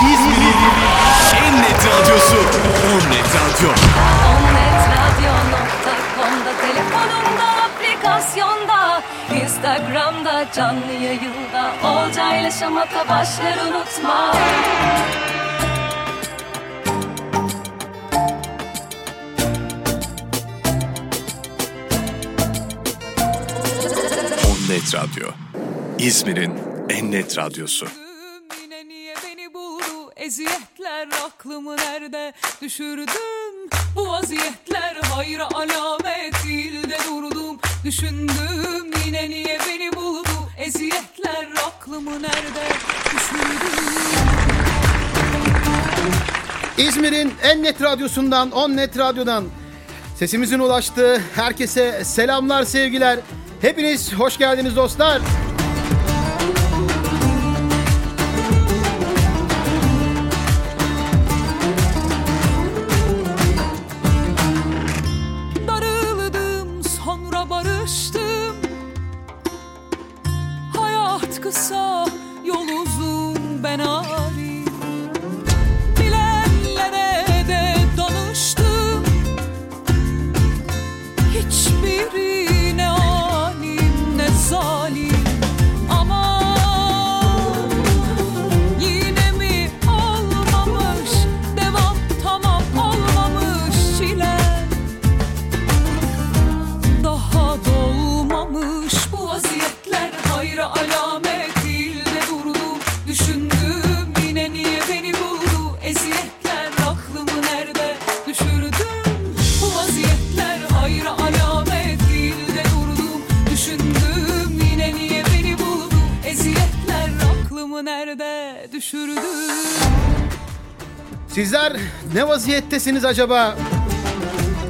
İzmir'in en net radyosu Onnet Radyo. Onnetradio.com'da telefonumda, aplikasyonda, Instagram'da, canlı yayında Olcayla Şamata başlar unutma Onnet Radyo. İzmir'in en net radyosu. Eziyetler aklımı nerede düşürdüm bu vaziyetler hayra alamet değil de durdum düşündüm yine niye beni buldu eziyetler aklımı nerede düşürdüm İzmir'in en net radyosundan, on net radyodan sesimizin ulaştığı herkese selamlar, sevgiler. Hepiniz hoş geldiniz dostlar. Vaziyettesiniz acaba?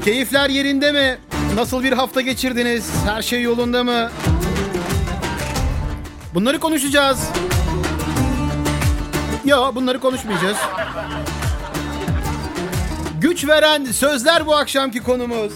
Keyifler yerinde mi? Nasıl bir hafta geçirdiniz? Her şey yolunda mı? Bunları konuşacağız. Yo bunları konuşmayacağız. Güç veren sözler bu akşamki konumuz.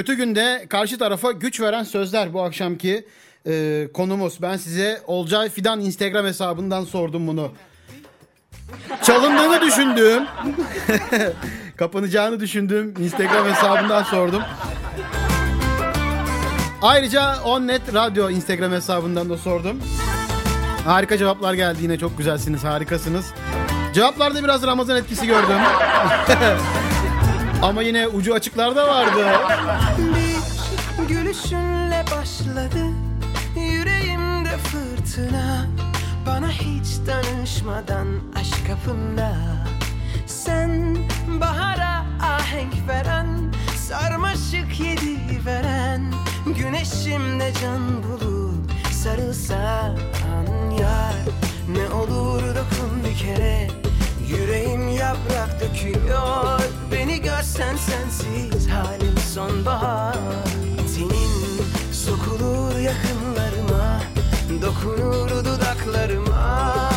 Kötü günde karşı tarafa güç veren sözler bu akşamki e, konumuz. Ben size Olcay Fidan Instagram hesabından sordum bunu. Çalındığını düşündüğüm, kapanacağını düşündüğüm Instagram hesabından sordum. Ayrıca Onnet Radyo Instagram hesabından da sordum. Harika cevaplar geldi yine çok güzelsiniz, harikasınız. Cevaplarda biraz Ramazan etkisi gördüm. Ama yine ucu açıklarda vardı. Bir gülüşünle başladı Yüreğimde fırtına. Bana hiç danışmadan aşk kapında. Sen bahara ahenk veren Sarmaşık yedi veren. Güneşimde can bulup sarılsan yar Ne olur dokun bir kere Yüreğim yaprak döküyor. Beni görsen sensiz halim sonbahar. Senin sokulur yakınlarıma Dokunur dudaklarıma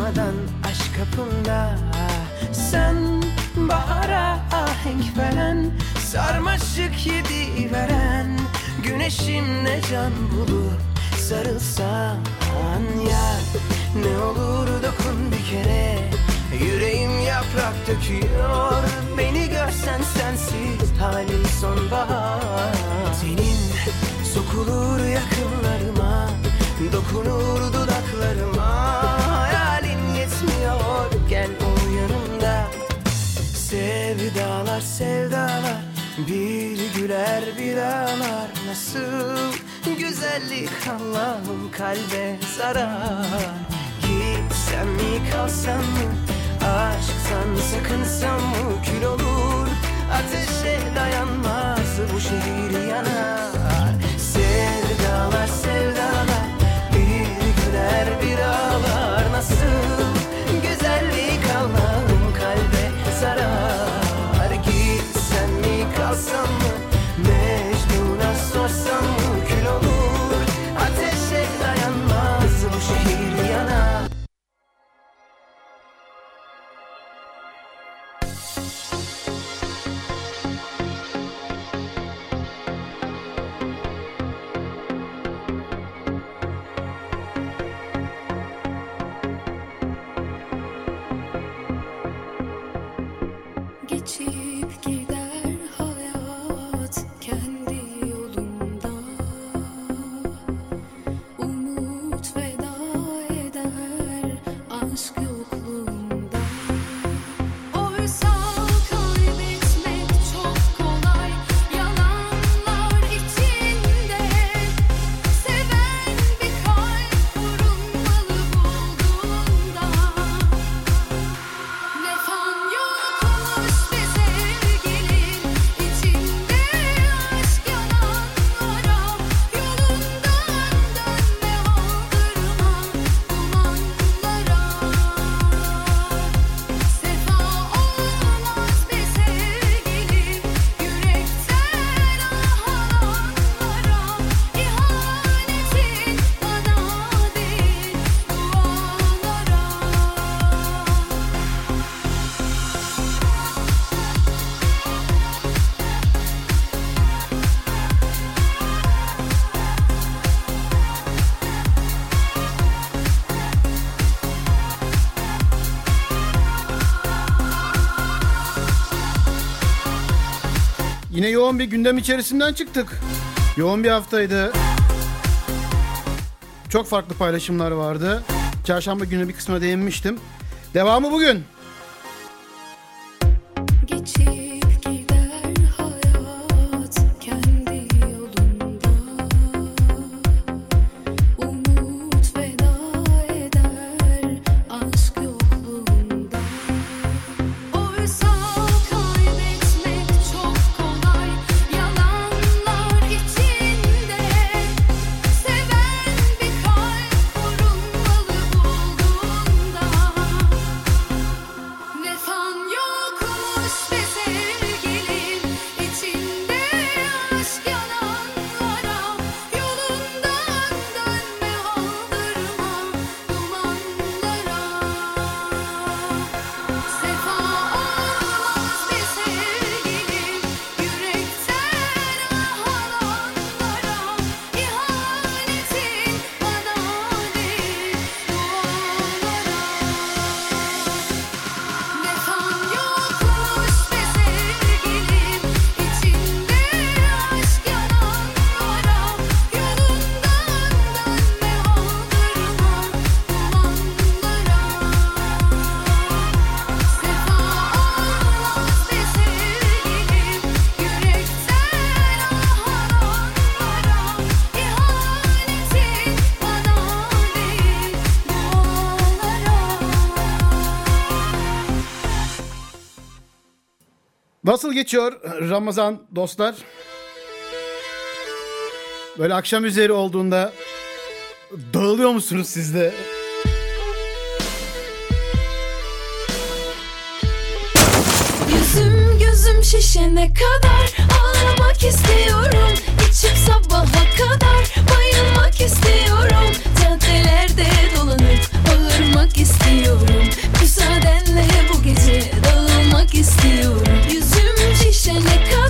danışmadan aşk kapımda. Sen bahara ahenk veren Sarmaşık yedi veren. Güneşimle can bulup sarılsan ya Ne olur dokun bir kere Yüreğim yaprak döküyor. Beni görsen sensiz halim sonbahar. Senin sokulur yakınlarıma Dokunur dudaklarıma gel o yanımda. Sevdalar sevdalar Bir güler bir ağlar. Nasıl güzellik Allah'ım kalbe zarar. Gitsem mi kalsam mı? Aşktan sakınsam mı? Kül olur ateşe dayanmaz Bu şehir yanar. Sevdalar sevdalar Bir güler bir ağlar. Nasıl Yine yoğun bir gündem içerisinden çıktık. Yoğun bir haftaydı. Çok farklı paylaşımlar vardı. Çarşamba günü bir kısmına değinmiştim. Devamı bugün. Nasıl geçiyor Ramazan dostlar? Böyle akşam üzeri olduğunda dağılıyor musunuz siz de? Yüzüm gözüm şişene kadar ağlamak istiyorum. İçip sabaha kadar bayılmak istiyorum. Caddelerde dolanıp bağırmak istiyorum. Müsaadenle bu gece dağılmak istiyorum. Yüzüm Şimdi kal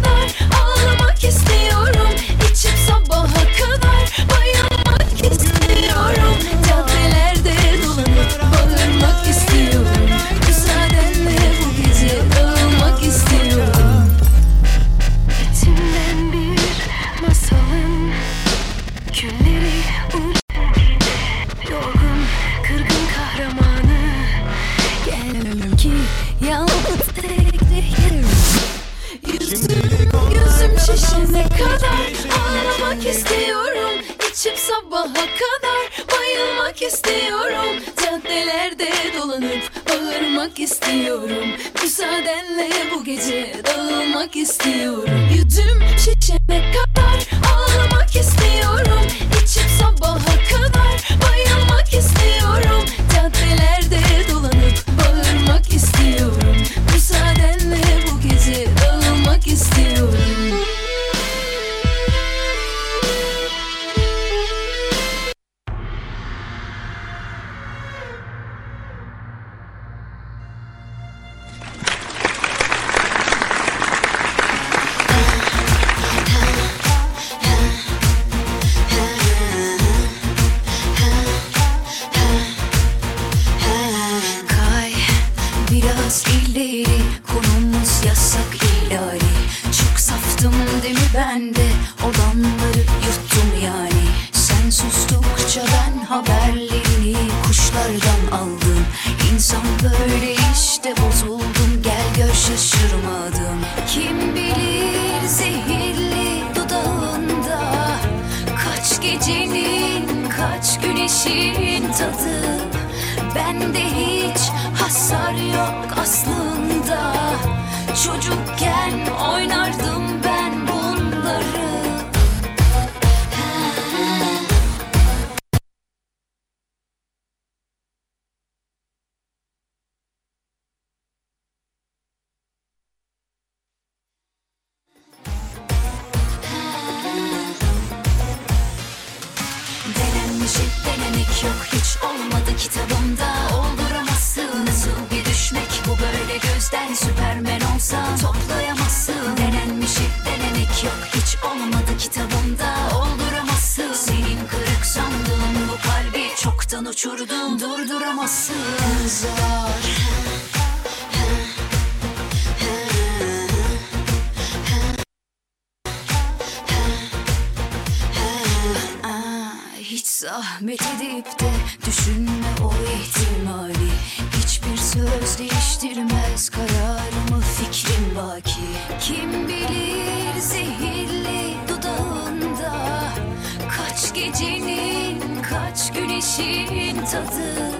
ateşin tadı.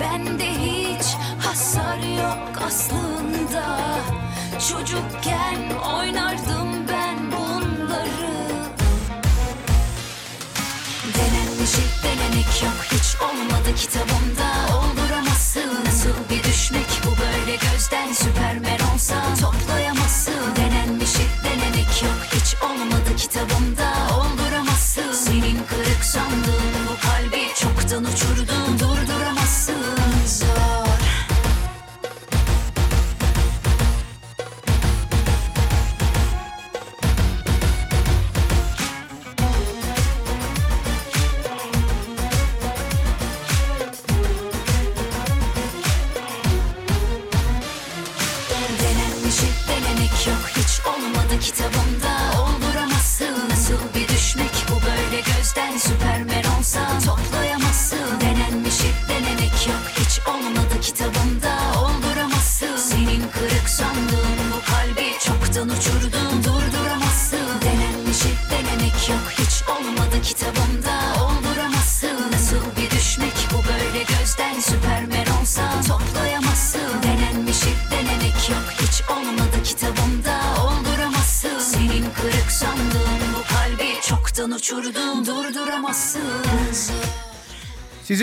Bende hiç hasar yok aslında. Çocukken oynardım ben bunları. Denenmiş denenek yok. Hiç olmadı kitabımda. Olduramazsın nasıl bir düşmek? Bu böyle gözden Süpermen olsa toplayamazsın. Denenmiş denenek yok. Hiç olmadı kitabımda.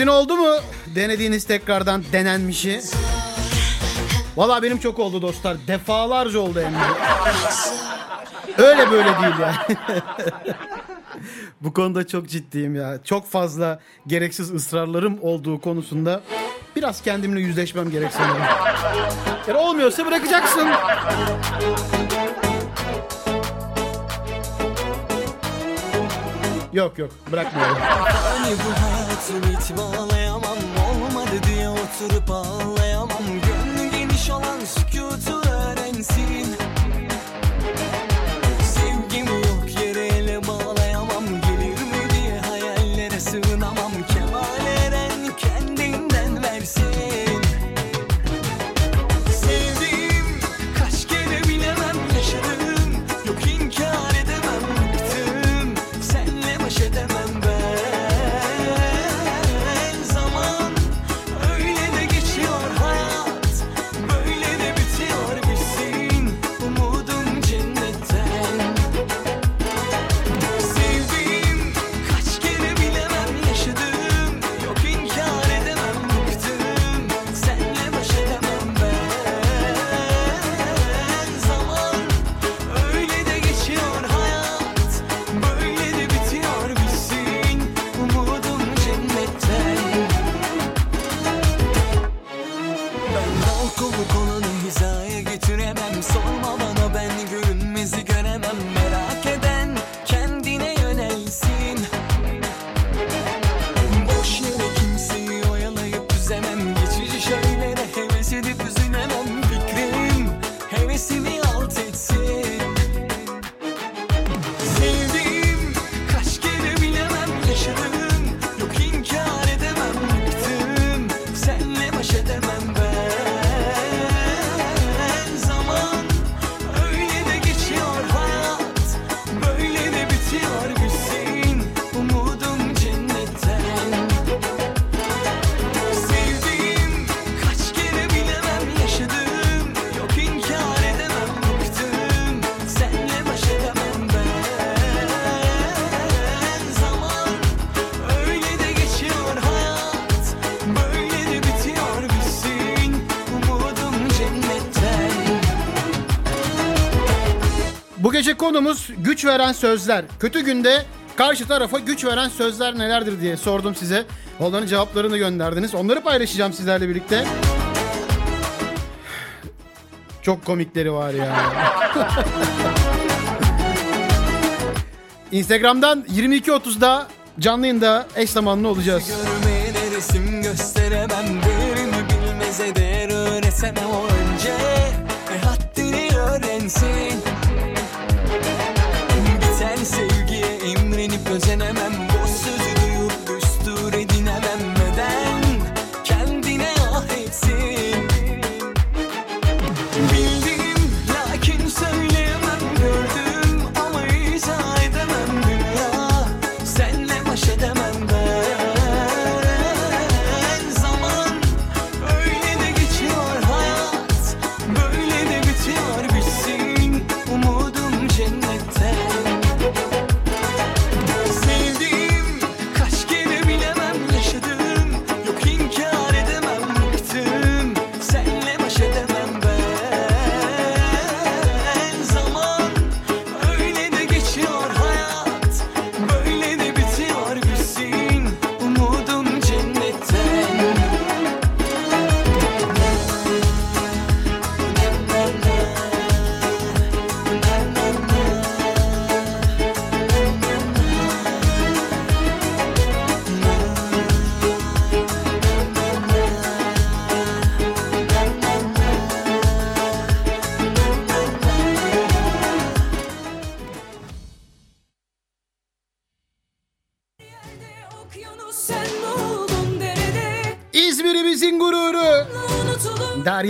Sizin oldu mu denediğiniz tekrardan denenmişi? Valla benim çok oldu dostlar. Defalarca oldu hem. Öyle böyle değil yani. Bu konuda çok ciddiyim ya. Çok fazla gereksiz ısrarlarım olduğu konusunda biraz kendimle yüzleşmem gerek sanırım. Yani olmuyorsa bırakacaksın. Yok yok bırakmıyorum. Hani Hayatım hiç bağlayamam Olmadı diye oturup ağlayamam. Gönlü geniş olan sükutu öğrensin. konumuz güç veren sözler. Kötü günde karşı tarafa güç veren sözler nelerdir diye sordum size. Onların cevaplarını gönderdiniz. Onları paylaşacağım sizlerle birlikte. Çok komikleri var ya. Instagram'dan 22.30'da canlı yayında eş zamanlı olacağız.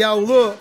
y'all look.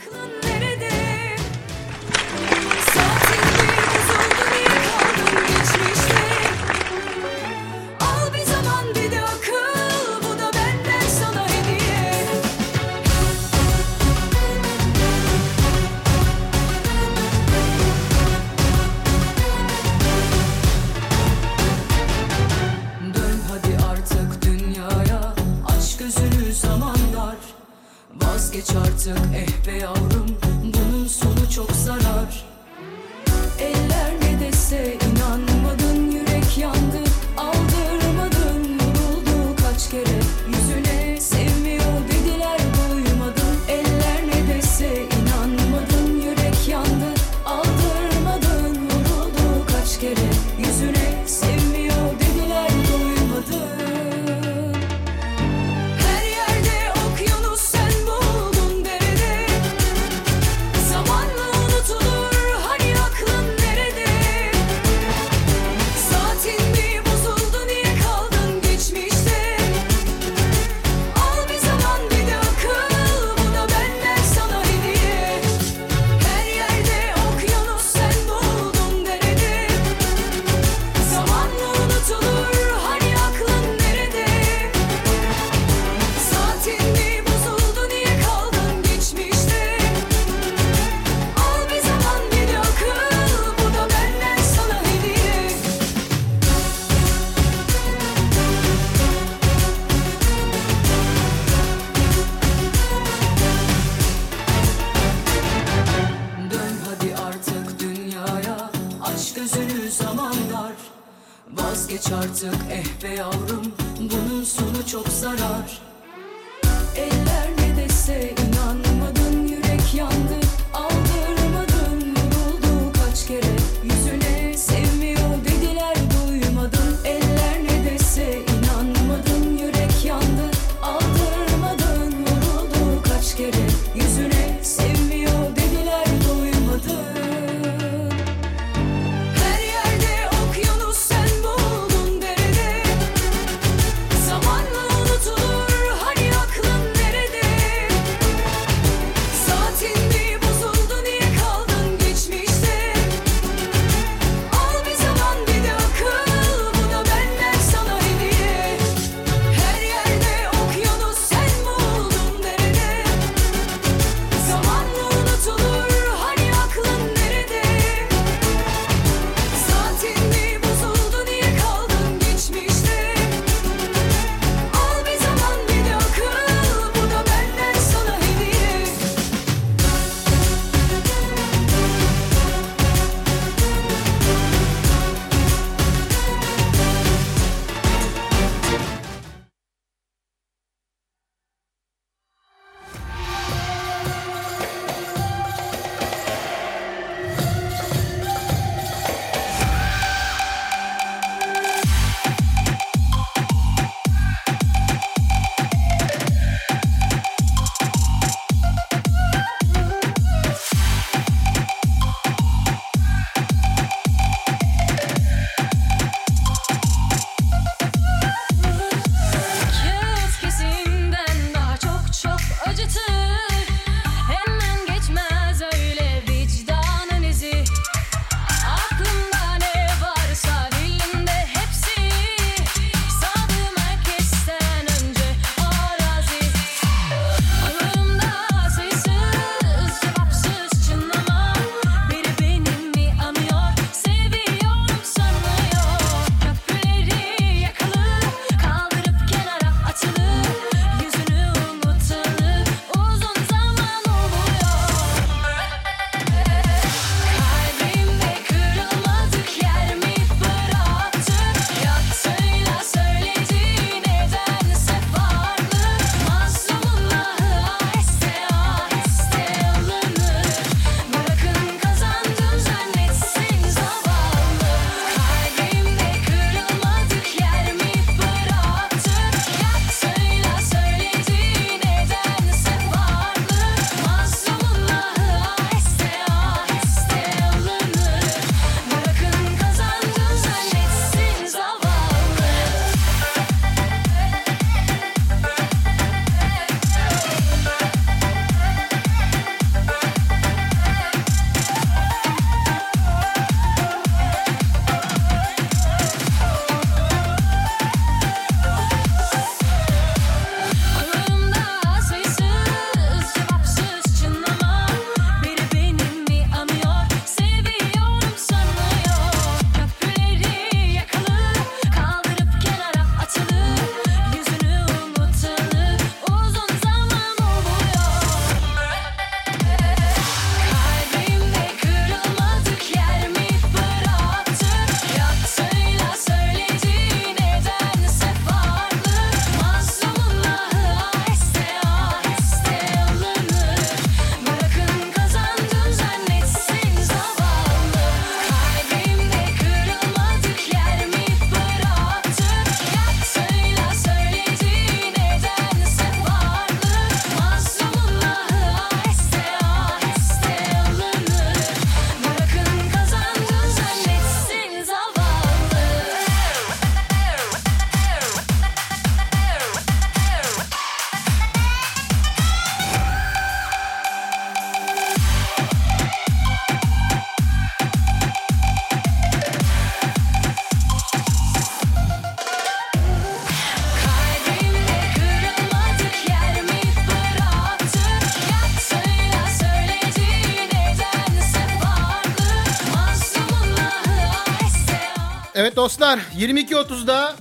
Arkadaşlar 22.30'da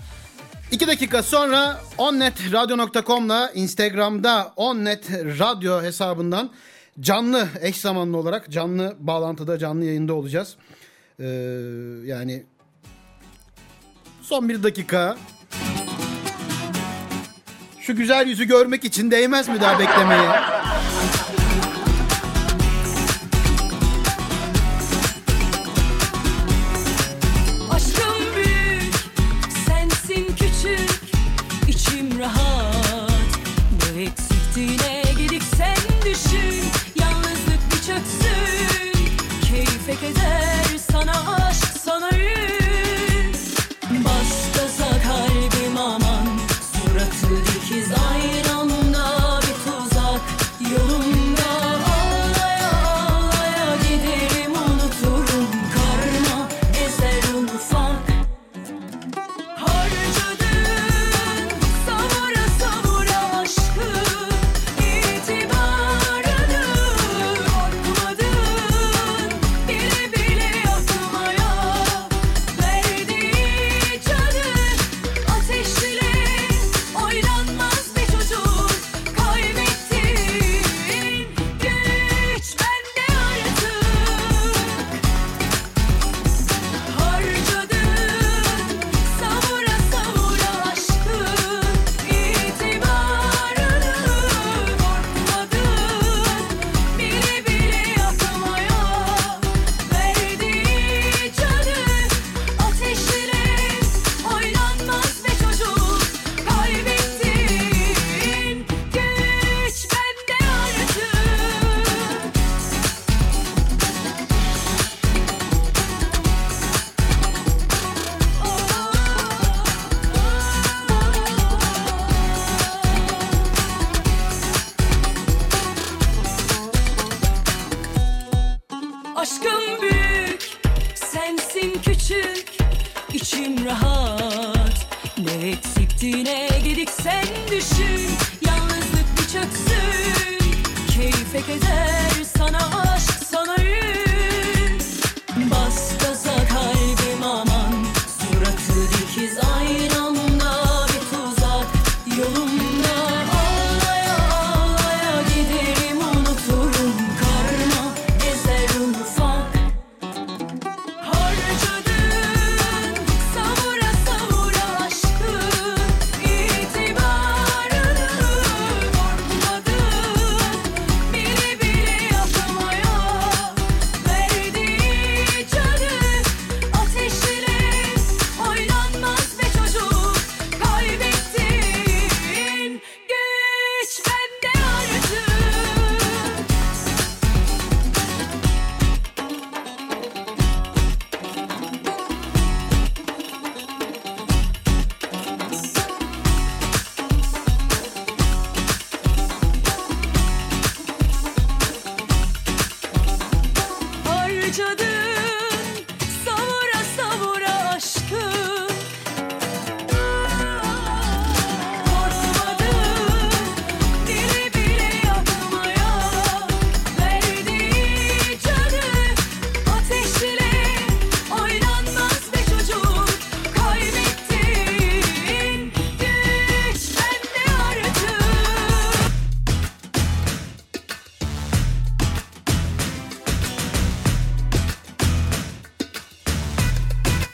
2 dakika sonra onnetradio.com'la Instagram'da onnet radyo hesabından canlı eş zamanlı olarak canlı bağlantıda canlı yayında olacağız. Ee, yani son bir dakika şu güzel yüzü görmek için değmez mi daha beklemeye?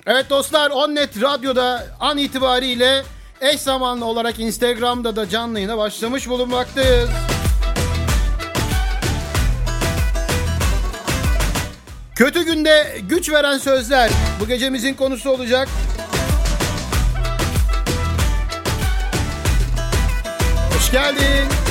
Evet dostlar Onnet Radyo'da an itibariyle eş zamanlı olarak Instagram'da da canlı yayına başlamış bulunmaktayız. Kötü günde güç veren sözler bu gecemizin konusu olacak. Hoş geldin.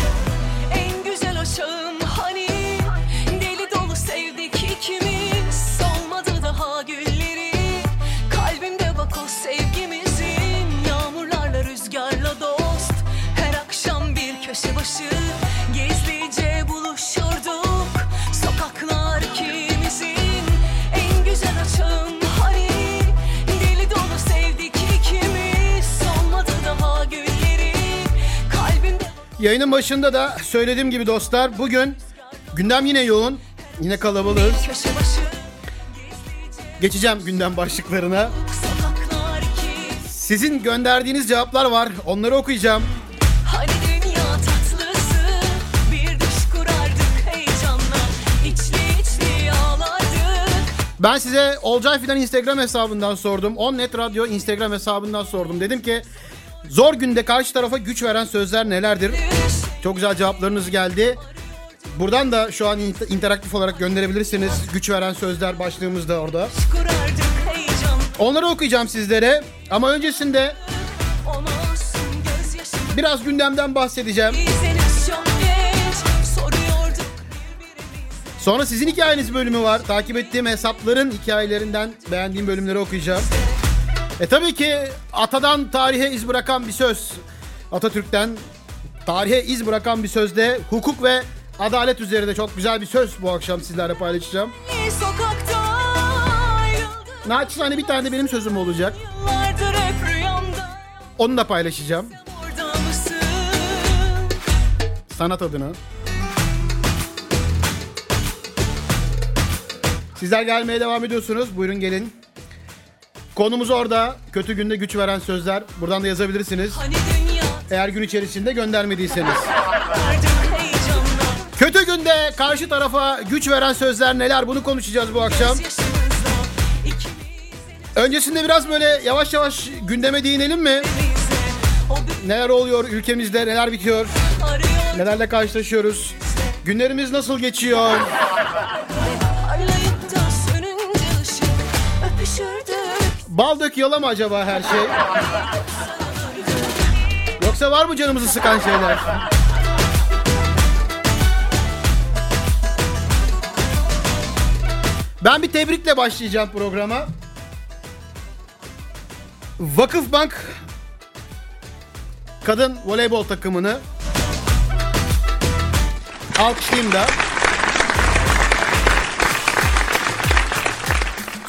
Yayının başında da söylediğim gibi dostlar bugün gündem yine yoğun. Yine kalabalığız. Geçeceğim gündem başlıklarına. Sizin gönderdiğiniz cevaplar var. Onları okuyacağım. Ben size Olcay Fidan Instagram hesabından sordum. Onnet Radyo Instagram hesabından sordum. Dedim ki zor günde karşı tarafa güç veren sözler nelerdir? Çok güzel cevaplarınız geldi. Buradan da şu an int- interaktif olarak gönderebilirsiniz. Güç veren sözler başlığımız da orada. Onları okuyacağım sizlere. Ama öncesinde biraz gündemden bahsedeceğim. Sonra sizin hikayeniz bölümü var. Takip ettiğim hesapların hikayelerinden beğendiğim bölümleri okuyacağım. E tabii ki atadan tarihe iz bırakan bir söz. Atatürk'ten tarihe iz bırakan bir sözde hukuk ve adalet üzerinde çok güzel bir söz bu akşam sizlerle paylaşacağım. Naçizane bir tane de benim sözüm olacak. Onu da paylaşacağım. Sanat adına. Sizler gelmeye devam ediyorsunuz. Buyurun gelin. Konumuz orada. Kötü günde güç veren sözler. Buradan da yazabilirsiniz. Hani dünya Eğer gün içerisinde göndermediyseniz. Kötü günde karşı tarafa güç veren sözler neler bunu konuşacağız bu akşam. Öncesinde biraz böyle yavaş yavaş gündeme değinelim mi? Neler oluyor ülkemizde, neler bitiyor, nelerle karşılaşıyoruz? Günlerimiz nasıl geçiyor? Öpüşürdük Bal dök yala mı acaba her şey? Yoksa var mı canımızı sıkan şeyler? Ben bir tebrikle başlayacağım programa. Vakıfbank kadın voleybol takımını alkışlayayım da.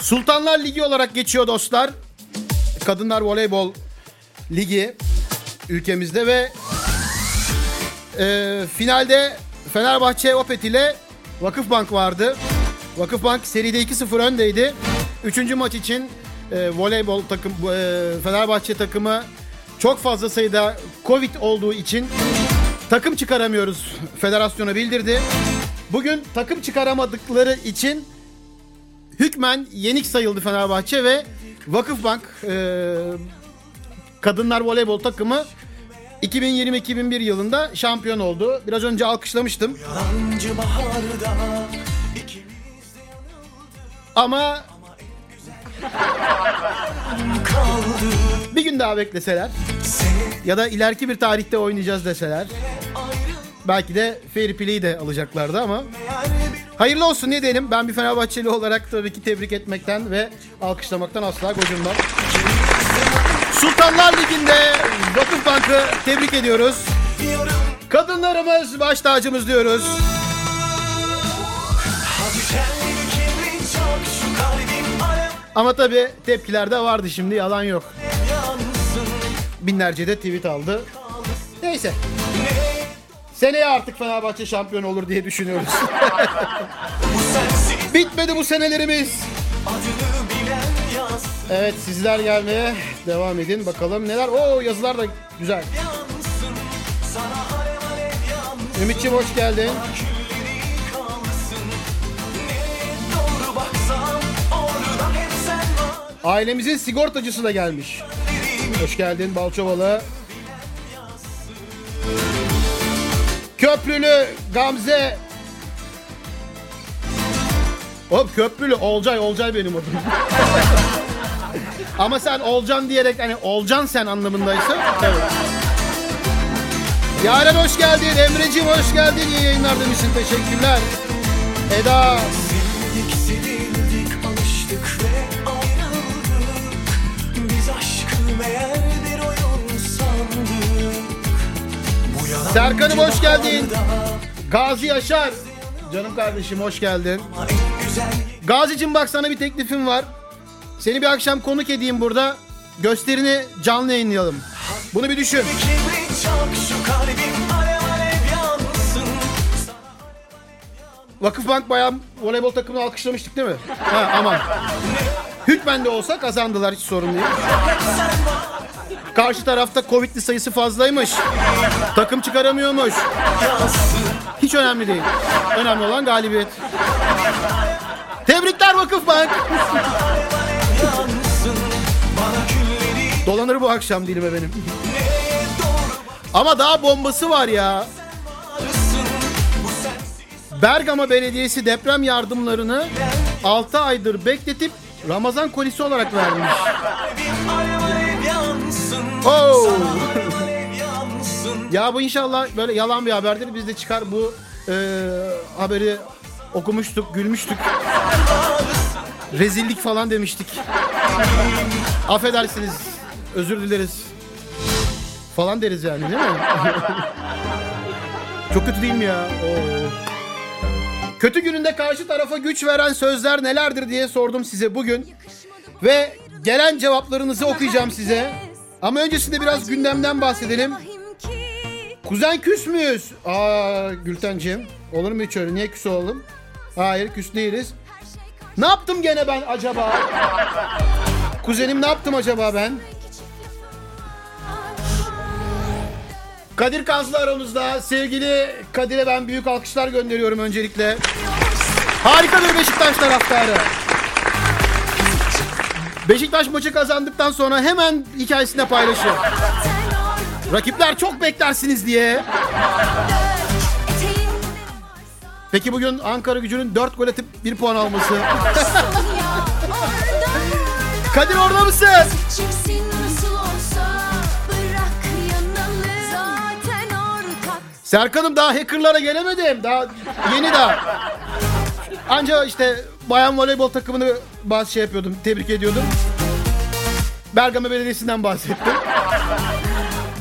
Sultanlar Ligi olarak geçiyor dostlar. Kadınlar Voleybol Ligi ülkemizde ve e, finalde Fenerbahçe Opet ile Vakıfbank vardı. Vakıfbank seride 2-0 öndeydi. Üçüncü maç için e, voleybol takım e, Fenerbahçe takımı çok fazla sayıda Covid olduğu için takım çıkaramıyoruz federasyona bildirdi. Bugün takım çıkaramadıkları için hükmen yenik sayıldı Fenerbahçe ve Vakıfbank e, kadınlar voleybol takımı 2020-2021 yılında şampiyon oldu. Biraz önce alkışlamıştım. Ama bir gün daha bekleseler ya da ileriki bir tarihte oynayacağız deseler belki de fair play'i de alacaklardı ama hayırlı olsun ne diyelim. Ben bir Fenerbahçeli olarak tabii ki tebrik etmekten ve alkışlamaktan asla gocunmam. Sultanlar Ligi'nde Vakıfbank'ı tebrik ediyoruz. Kadınlarımız baş tacımız diyoruz. Ama tabii tepkiler de vardı şimdi yalan yok. Binlerce de tweet aldı. Neyse. Seneye artık Fenerbahçe şampiyon olur diye düşünüyoruz. Bitmedi bu senelerimiz. Evet sizler gelmeye devam edin bakalım neler. Oo yazılar da güzel. Ümitciğim hoş geldin. Ailemizin sigortacısı da gelmiş. Hoş geldin Balçovalı. Köprülü Gamze. Hop köprülü Olcay Olcay benim adım. Ama sen Olcan diyerek hani Olcan sen anlamındaysa tabii. Yaren hoş geldin. Emreciğim hoş geldin. İyi yayınlar demişsin. Teşekkürler. Eda. Sevdik sevildik Serkan'ım hoş geldin. Gazi Yaşar. Canım kardeşim hoş geldin. Gazi'cim bak sana bir teklifim var. Seni bir akşam konuk edeyim burada. Gösterini canlı yayınlayalım. Bunu bir düşün. Vakıfbank bayan voleybol takımını alkışlamıştık değil mi? Ha aman. Hükmen de olsa kazandılar hiç sorun değil. Karşı tarafta Covid'li sayısı fazlaymış. Takım çıkaramıyormuş. Hiç önemli değil. Önemli olan galibiyet. Tebrikler Vakıfbank. Dolanır bu akşam dilime benim. Ama daha bombası var ya. Bergama Belediyesi deprem yardımlarını 6 aydır bekletip Ramazan kolisi olarak vermiş. Yansın Ya bu inşallah böyle yalan bir haberdir. Biz de çıkar bu e, haberi okumuştuk, gülmüştük. Rezillik falan demiştik. Affedersiniz, özür dileriz. Falan deriz yani değil mi? Çok kötü değil mi ya? Oo. Kötü gününde karşı tarafa güç veren sözler nelerdir diye sordum size bugün. Ve gelen cevaplarınızı okuyacağım size. Ama öncesinde biraz gündemden bahsedelim. Kuzen küs müyüz? Aa Gültenciğim. Olur mu hiç öyle? Niye küs olalım? Hayır küs değiliz. Ne yaptım gene ben acaba? Kuzenim ne yaptım acaba ben? Kadir Kazlı aramızda. Sevgili Kadir'e ben büyük alkışlar gönderiyorum öncelikle. Harika bir Beşiktaş taraftarı. Beşiktaş maçı kazandıktan sonra hemen hikayesinde paylaşıyor. Rakipler çok beklersiniz diye. Peki bugün Ankara gücünün 4 gol atıp 1 puan alması. Kadir orada mısın? Serkan'ım daha hackerlara gelemedim. Daha yeni daha. Anca işte bayan voleybol takımını bazı şey yapıyordum. Tebrik ediyordum. Bergama Belediyesi'nden bahsettim.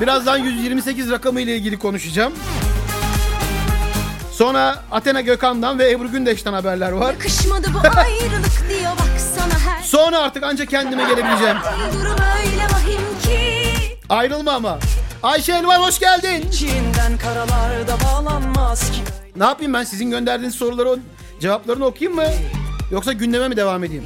Birazdan 128 rakamı ile ilgili konuşacağım. Sonra Athena Gökhan'dan ve Ebru Gündeş'ten haberler var. Yakışmadı bu ayrılık diyor baksana her Sonra artık anca kendime gelebileceğim. durum öyle vahim ki Ayrılma ama. Ayşe Elvan hoş geldin. İçinden karalarda bağlanmaz ki Ne yapayım ben sizin gönderdiğiniz soruların cevaplarını okuyayım mı? Yoksa gündeme mi devam edeyim?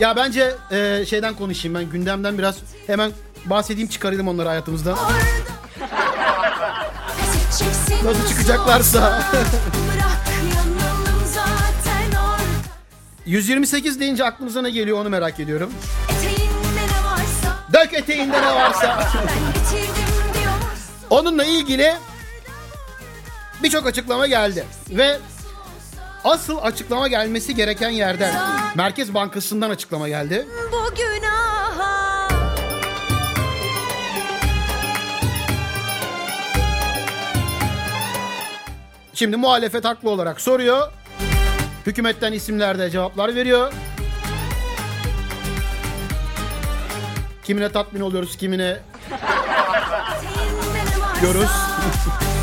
Ya bence e, şeyden konuşayım ben gündemden biraz hemen bahsedeyim çıkarayım onları edeceksin Nasıl çıkacaklarsa. olsa Bırak yanalım zaten orada 128 deyince aklınıza ne geliyor onu merak ediyorum. Dök eteğinde ne varsa. Onunla ilgili birçok açıklama geldi. Ve asıl açıklama gelmesi gereken yerden Merkez Bankası'ndan açıklama geldi. bu günaha Şimdi muhalefet haklı olarak soruyor. Hükümetten isimler de cevaplar veriyor. Kimine tatmin oluyoruz, kimine Görürüz.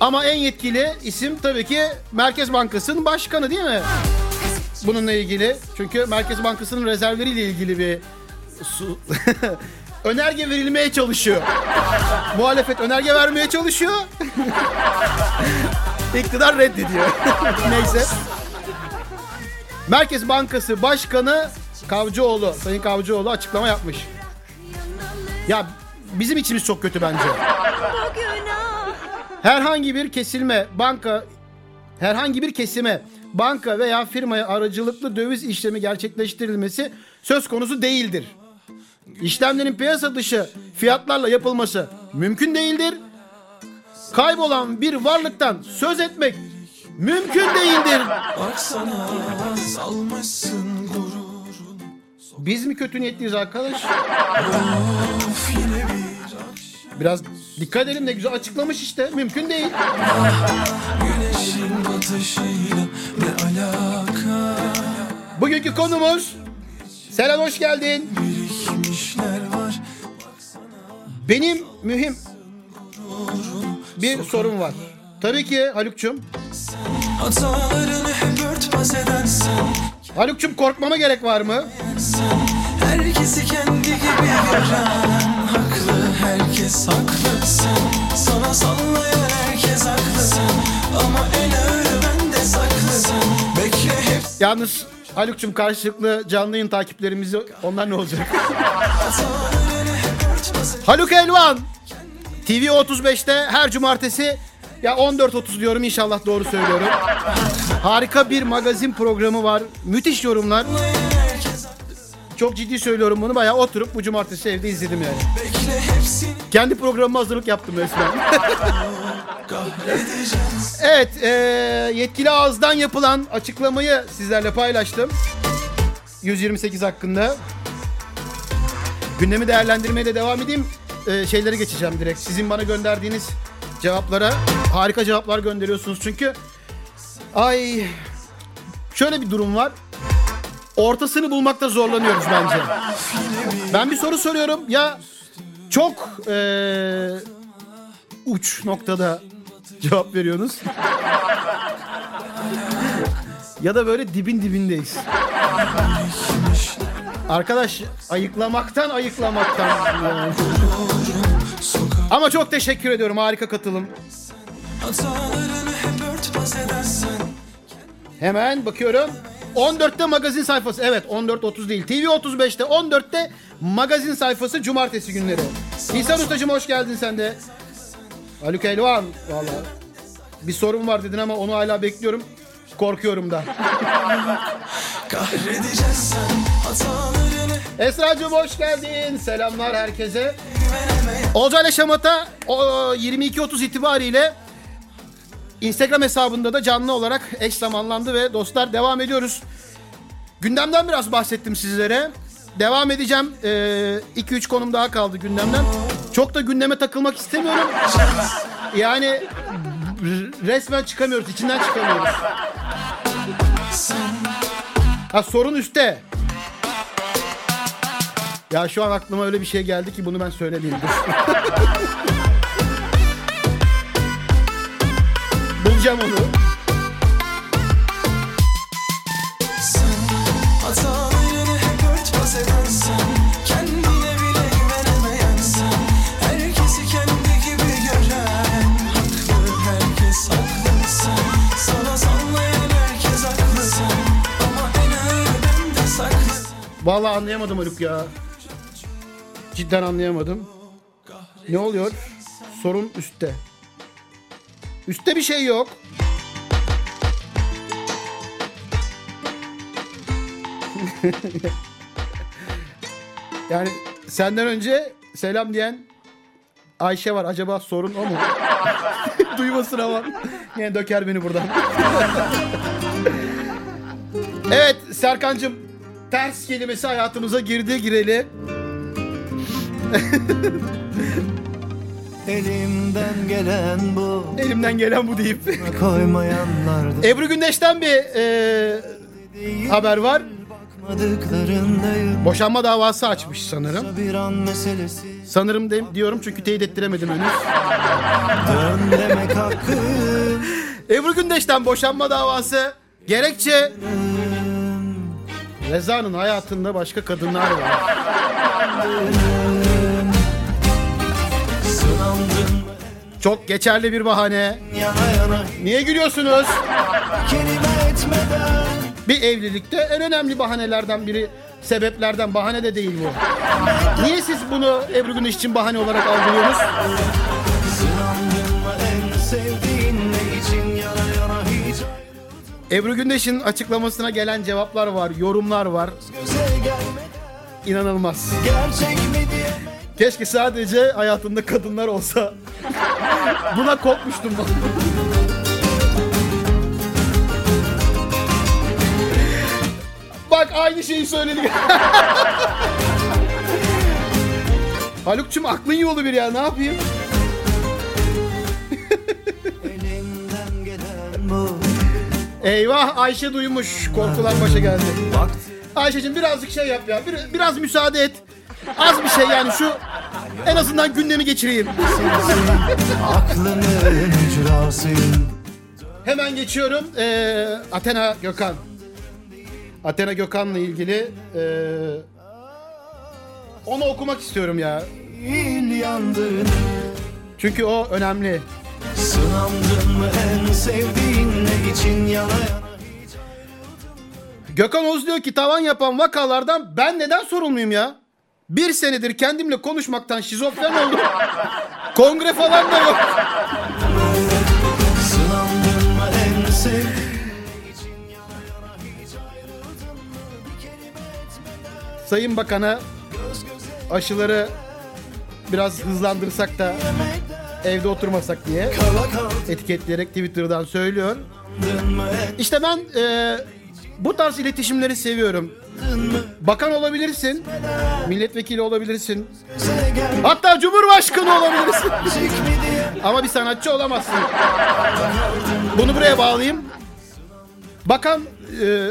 Ama en yetkili isim tabii ki Merkez Bankası'nın başkanı değil mi? Bununla ilgili. Çünkü Merkez Bankası'nın rezervleriyle ilgili bir su- önerge verilmeye çalışıyor. Muhalefet önerge vermeye çalışıyor. İktidar reddediyor. Neyse. Merkez Bankası Başkanı Kavcıoğlu, Sayın Kavcıoğlu açıklama yapmış. Ya bizim içimiz çok kötü bence. Herhangi bir kesilme, banka herhangi bir kesime, banka veya firmaya aracılıklı döviz işlemi gerçekleştirilmesi söz konusu değildir. İşlemlerin piyasa dışı fiyatlarla yapılması mümkün değildir. Kaybolan bir varlıktan söz etmek mümkün değildir. Baksana salmışsın gururun Biz mi kötü niyetliyiz arkadaş? Biraz dikkat edelim ne güzel açıklamış işte. Mümkün değil. Güneşin batışıyla ne alaka Bugünkü konumuz Selen hoş geldin. Birikmişler var Benim mühim bir sorun var. Tabii ki Haluk'cum. Hatalarını hep örtbas edersen Haluk'cum korkmama gerek var mı? Herkesi kendi gibi gören herkes haklı sen Sana sallayan herkes haklı sen Ama en ağırı bende saklı sen Bekle hep Yalnız Haluk'cum karşılıklı canlı yayın takiplerimizi onlar ne olacak? Haluk Elvan TV 35'te her cumartesi ya 14.30 diyorum inşallah doğru söylüyorum. Harika bir magazin programı var. Müthiş yorumlar. Çok ciddi söylüyorum bunu. Bayağı oturup bu cumartesi evde izledim yani. Kendi programıma hazırlık yaptım resmen. evet, e, yetkili ağızdan yapılan açıklamayı sizlerle paylaştım. 128 hakkında. Gündemi değerlendirmeye de devam edeyim. E, şeyleri geçeceğim direkt. Sizin bana gönderdiğiniz cevaplara harika cevaplar gönderiyorsunuz çünkü. Ay şöyle bir durum var. Ortasını bulmakta zorlanıyoruz bence. Ben bir soru soruyorum. Ya çok eee, uç noktada cevap veriyorsunuz. ya da böyle dibin dibindeyiz. Arkadaş ayıklamaktan ayıklamaktan. yani. Ama çok teşekkür ediyorum. Harika katılım. Hemen bakıyorum. 14'te magazin sayfası. Evet 14.30 değil. TV 35'te 14'te magazin sayfası cumartesi günleri. İhsan Ustacığım hoş geldin sen de. Haluk Elvan valla. Bir sorun var dedin ama onu hala bekliyorum. Korkuyorum da. Esra'cığım hoş geldin. Selamlar herkese. Olcay ile Şamata o, 22.30 itibariyle Instagram hesabında da canlı olarak eş zamanlandı ve dostlar devam ediyoruz. Gündemden biraz bahsettim sizlere. Devam edeceğim. 2-3 konum daha kaldı gündemden. Çok da gündeme takılmak istemiyorum. Yani resmen çıkamıyoruz. içinden çıkamıyoruz. Ha sorun üstte. Ya şu an aklıma öyle bir şey geldi ki bunu ben söylemeyeyim. bende saklı Vallahi anlayamadım Haluk ya. Cidden anlayamadım. Ne oluyor? Sorun üstte. Üstte bir şey yok. yani senden önce selam diyen Ayşe var. Acaba sorun o mu? Duymasın ama. Yine döker beni buradan. evet Serkan'cığım ters kelimesi hayatımıza girdi gireli. Elimden gelen bu Elimden gelen bu deyip. Koymayanlar da Ebru Gündeş'ten bir e, haber var. Boşanma davası açmış sanırım. Sanırım de, diyorum çünkü teyit ettiremedim henüz. Ebru Gündeş'ten boşanma davası. Gerekçe Reza'nın hayatında başka kadınlar var. Çok geçerli bir bahane. Niye gülüyorsunuz? Bir evlilikte en önemli bahanelerden biri, sebeplerden bahane de değil bu. Niye siz bunu Ebru Gündeş için bahane olarak algılıyorsunuz? Ebru Gündeş'in açıklamasına gelen cevaplar var, yorumlar var. İnanılmaz. Keşke sadece hayatında kadınlar olsa. Buna kopmuştum ben. Bak aynı şeyi söyledik. Haluk'cum aklın yolu bir ya ne yapayım? Eyvah Ayşe duymuş. Korkular başa geldi. Ayşe'cim birazcık şey yap ya. Bir- biraz müsaade et. Az bir şey yani şu en azından gündemi geçireyim. aklının Hemen geçiyorum. Ee, Athena Gökhan. Athena Gökhan'la ilgili ee, onu okumak istiyorum ya. Çünkü o önemli. Sınandın mı en sevdiğin ne için yana yana Gökhan Oğuz diyor ki tavan yapan vakalardan ben neden sorumluyum ya? Bir senedir kendimle konuşmaktan şizofren oldum. Kongre falan da yok. Sayın Bakan'a aşıları biraz hızlandırsak da evde oturmasak diye etiketleyerek Twitter'dan söylüyor. İşte ben e, bu tarz iletişimleri seviyorum. Bakan olabilirsin, milletvekili olabilirsin, hatta cumhurbaşkanı olabilirsin. Ama bir sanatçı olamazsın. Bunu buraya bağlayayım. Bakan e,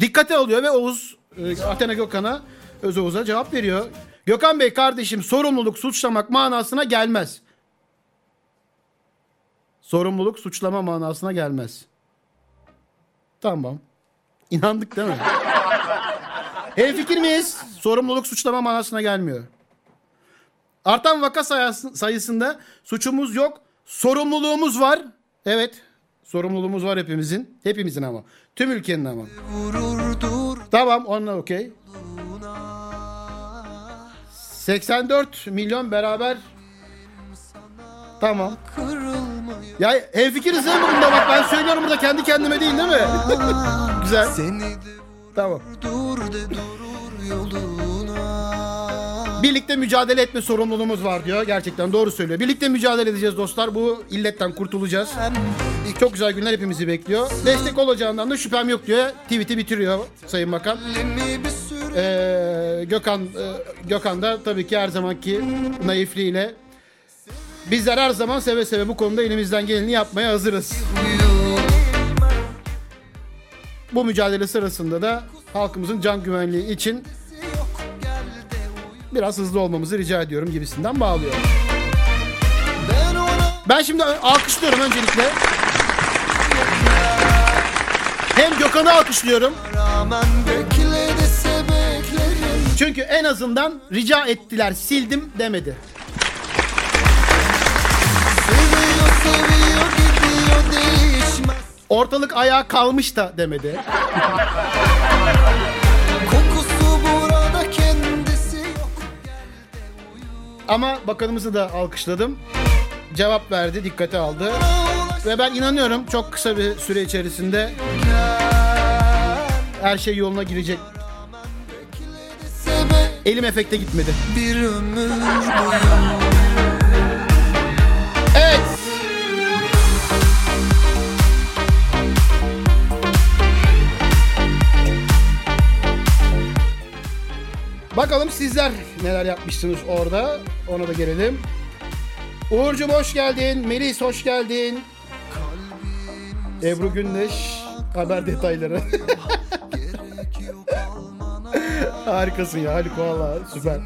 dikkate alıyor ve Oğuz e, Athena Gökhan'a Öz Oğuz'a cevap veriyor. Gökhan Bey kardeşim sorumluluk suçlamak manasına gelmez. Sorumluluk suçlama manasına gelmez. Tamam. İnandık değil mi? Hemfikir miyiz? Sorumluluk suçlama manasına gelmiyor. Artan vaka sayısı- sayısında suçumuz yok. Sorumluluğumuz var. Evet. Sorumluluğumuz var hepimizin. Hepimizin ama. Tüm ülkenin ama. Tamam onunla okey. 84 milyon beraber. Tamam. Ya hemfikiriz değil mi bunda bak ben söylüyorum burada kendi kendime değil değil mi? Güzel. Tamam. dur de durur yoluna Birlikte mücadele etme sorumluluğumuz var diyor. Gerçekten doğru söylüyor. Birlikte mücadele edeceğiz dostlar. Bu illetten kurtulacağız. Çok güzel günler hepimizi bekliyor. Destek olacağından da şüphem yok diyor. Tweet'i bitiriyor Sayın Bakan. Ee, Gökhan e, Gökhan da tabii ki her zamanki naifliğiyle bizler her zaman seve seve bu konuda elimizden geleni yapmaya hazırız. Bu mücadele sırasında da halkımızın can güvenliği için biraz hızlı olmamızı rica ediyorum gibisinden bağlıyor. Ben şimdi alkışlıyorum öncelikle. Hem Gökhan'ı alkışlıyorum. Çünkü en azından rica ettiler sildim demedi. Ortalık ayağa kalmış da demedi. Ama bakanımızı da alkışladım. Cevap verdi, dikkate aldı. Ve ben inanıyorum çok kısa bir süre içerisinde her şey yoluna girecek. Elim efekte gitmedi. bir ömür boyu Bakalım sizler neler yapmışsınız orada. Ona da gelelim. Uğurcuğum hoş geldin. Melis hoş geldin. Ebru Gündeş haber detayları. Harikasın ya Haluk valla süper.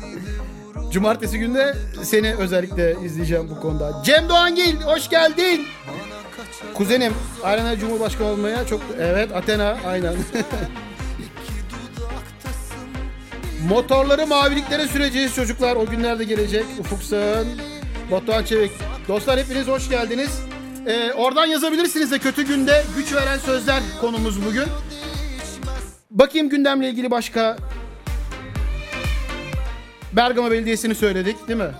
Cumartesi günde seni özellikle izleyeceğim bu konuda. Cem Doğangil hoş geldin. Kuzenim Arena Cumhurbaşkanı olmaya çok... Evet Athena aynen. Motorları maviliklere süreceğiz çocuklar. O günler de gelecek. Ufuk Sağın, Batuhan Çevik. Dostlar hepiniz hoş geldiniz. Ee, oradan yazabilirsiniz de kötü günde güç veren sözler konumuz bugün. Bakayım gündemle ilgili başka Bergama Belediyesi'ni söyledik değil mi?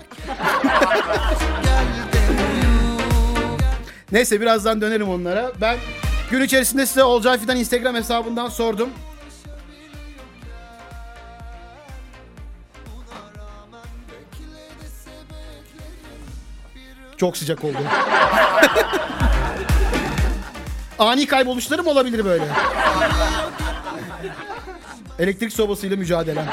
Neyse birazdan dönelim onlara. Ben gün içerisinde size Olcay Fidan Instagram hesabından sordum. Çok sıcak oldu. Ani kayboluşlarım olabilir böyle. Elektrik sobasıyla mücadele.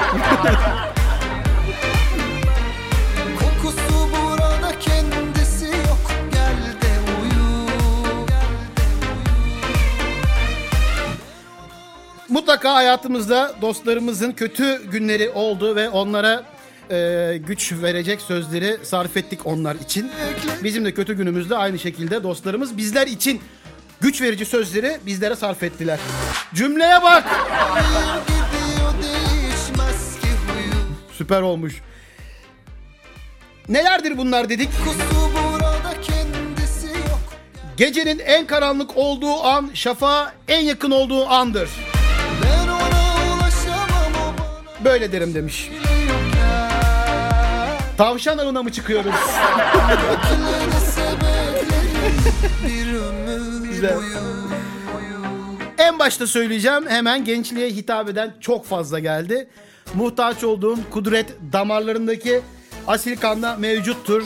Mutlaka hayatımızda dostlarımızın kötü günleri oldu ve onlara e, güç verecek sözleri sarf ettik onlar için. Bizim de kötü günümüzde aynı şekilde dostlarımız bizler için güç verici sözleri bizlere sarf ettiler. Cümleye bak. Süper olmuş. Nelerdir bunlar dedik? Gecenin en karanlık olduğu an şafağa en yakın olduğu andır. Böyle derim demiş. Tavşan avına mı çıkıyoruz? Güzel. En başta söyleyeceğim hemen gençliğe hitap eden çok fazla geldi. Muhtaç olduğun kudret damarlarındaki asil kanda mevcuttur.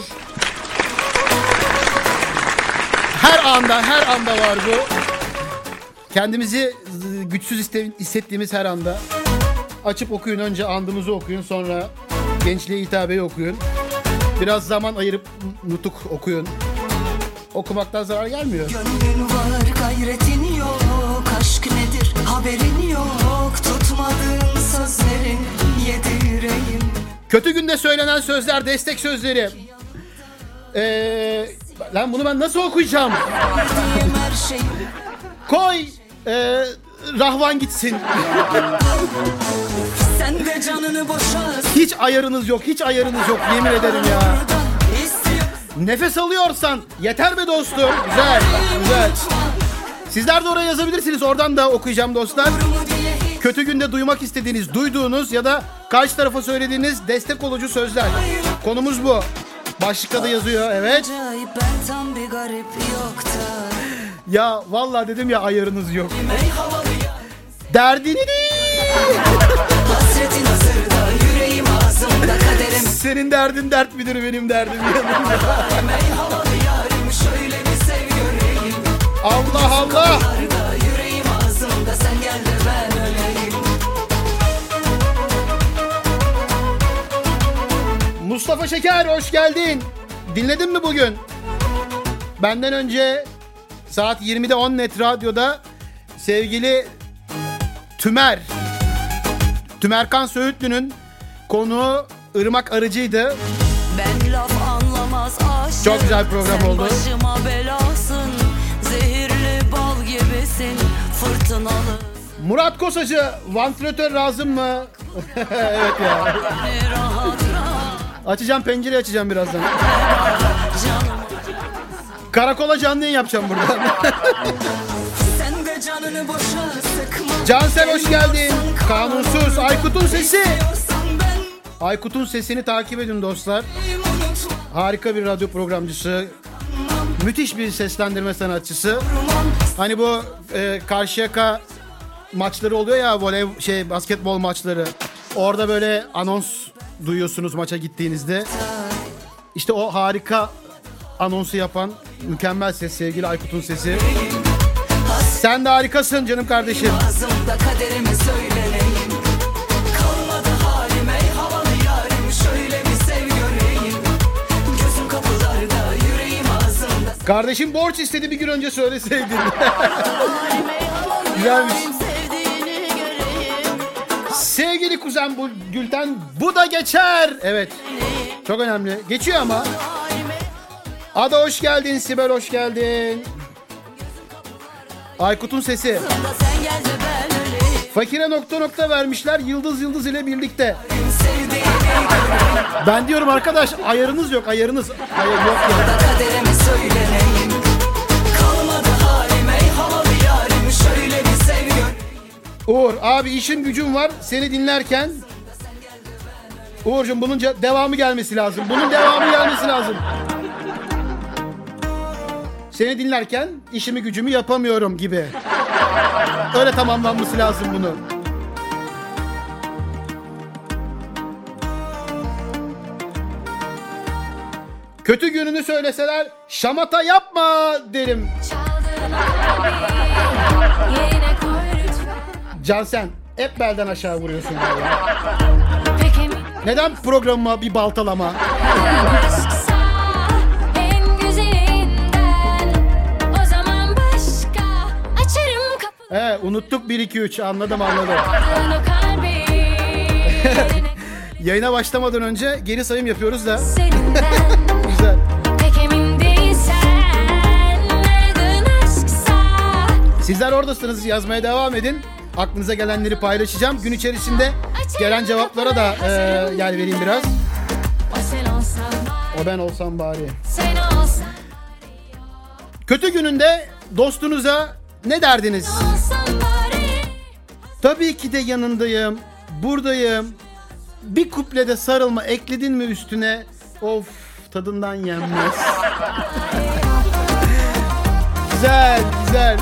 Her anda her anda var bu. Kendimizi güçsüz hissettiğimiz her anda açıp okuyun. Önce andımızı okuyun sonra gençliğe hitabeyi okuyun. Biraz zaman ayırıp nutuk okuyun. Okumaktan zarar gelmiyor. Gönlün var gayretin yok Aşk nedir haberin yok Tutmadığın sözlerin yedireyim Kötü günde söylenen sözler destek sözleri. Ee, lan bunu ben nasıl okuyacağım? Şeyi Koy ee, Rahvan gitsin. Sen de canını boşa Hiç ayarınız yok, hiç ayarınız yok yemin ederim ya. Nefes alıyorsan yeter be dostum. Güzel, güzel. Sizler de oraya yazabilirsiniz. Oradan da okuyacağım dostlar. Kötü günde duymak istediğiniz, duyduğunuz ya da karşı tarafa söylediğiniz destek olucu sözler. Konumuz bu. Başlıkta da yazıyor evet. Ya vallahi dedim ya ayarınız yok. Derdini değil. Senin derdin dert midir benim derdim Allah Allah. Mustafa Şeker hoş geldin. Dinledin mi bugün? Benden önce saat 20'de 10 net radyoda sevgili Tümer Tümerkan Söğütlü'nün konuğu Irmak Arıcı'ydı. Ben laf anlamaz aşığım Çok güzel bir program Sen oldu. başıma belasın Zehirli bal gibisin Fırtınalı Murat Kosacı vantilatör lazım mı? evet ya. Açacağım pencere açacağım birazdan. Karakola canlı yayın yapacağım buradan. Sen de canını boşa sıkma Cansel hoş geldin. Kanunsuz Aykut'un sesi. Aykut'un sesini takip edin dostlar. Harika bir radyo programcısı. Müthiş bir seslendirme sanatçısı. Hani bu e, Karşıyaka maçları oluyor ya voley şey basketbol maçları. Orada böyle anons duyuyorsunuz maça gittiğinizde. İşte o harika anonsu yapan mükemmel ses sevgili Aykut'un sesi. Sen de harikasın canım kardeşim. Ağzımda kaderimi söyleneyim Kardeşim borç istedi bir gün önce söyleseydin. Güzelmiş. Sevgili kuzen bu Gülten bu da geçer. Evet. Çok önemli. Geçiyor ama. Ada hoş geldin. Sibel hoş geldin. Aykut'un sesi. Fakire nokta nokta vermişler Yıldız Yıldız ile birlikte. Ben diyorum arkadaş ayarınız yok ayarınız. Ayar yok ya. Söyleneyim Kalmadı halim ey havalı yarim Şöyle bir sev gör Uğur abi işim gücüm var seni dinlerken. Uğur'cum bunun devamı gelmesi lazım. Bunun devamı gelmesi lazım. Seni dinlerken işimi gücümü yapamıyorum gibi. Öyle tamamlanması lazım bunun. Kötü gününü söyleseler şamata yapma derim. Cansen hep belden aşağı vuruyorsun vallahi. Neden programıma bir baltalama? He unuttuk 1 2 3 anladım anladım. Yayına başlamadan önce geri sayım yapıyoruz da. Sizler oradasınız yazmaya devam edin. Aklınıza gelenleri paylaşacağım. Gün içerisinde gelen cevaplara da e, yer vereyim biraz. O ben olsam bari. Kötü gününde dostunuza ne derdiniz? Tabii ki de yanındayım, buradayım, Bir kuplede sarılma ekledin mi üstüne? Of tadından yenmez. güzel güzel.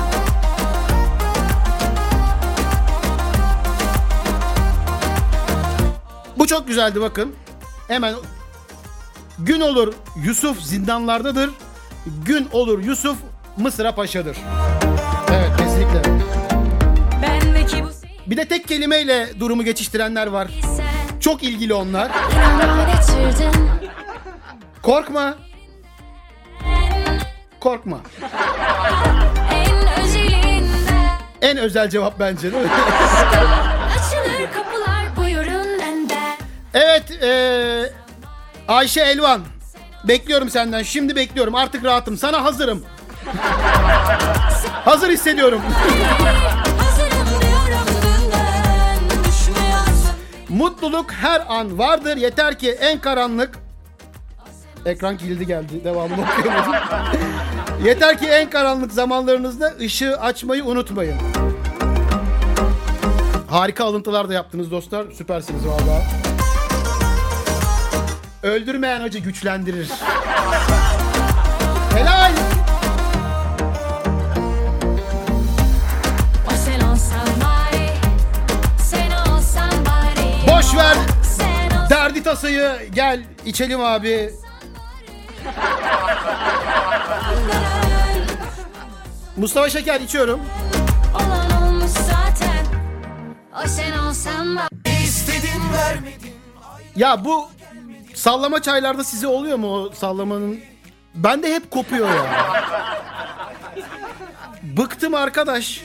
Bu çok güzeldi bakın. Hemen gün olur Yusuf zindanlardadır. Gün olur Yusuf Mısır'a paşadır. Evet kesinlikle. Bir de tek kelimeyle durumu geçiştirenler var. Çok ilgili onlar. Korkma. Korkma. En özel cevap bence değil mi? Evet eee, Ayşe Elvan. Bekliyorum senden. Şimdi bekliyorum. Artık rahatım. Sana hazırım. Hazır hissediyorum. Mutluluk her an vardır. Yeter ki en karanlık Ekran kilidi geldi. Devamını okuyamadım. Yeter ki en karanlık zamanlarınızda ışığı açmayı unutmayın. Harika alıntılar da yaptınız dostlar. Süpersiniz valla. Öldürmeyen acı güçlendirir. Helal. Boş ver. Derdi tasayı gel içelim abi. Mustafa Şeker içiyorum. olan olmuş zaten O sen olsan bari İstedin vermedin Ya bu sallama çaylarda size oluyor mu o sallamanın? Bende hep kopuyor ya. Bıktım arkadaş.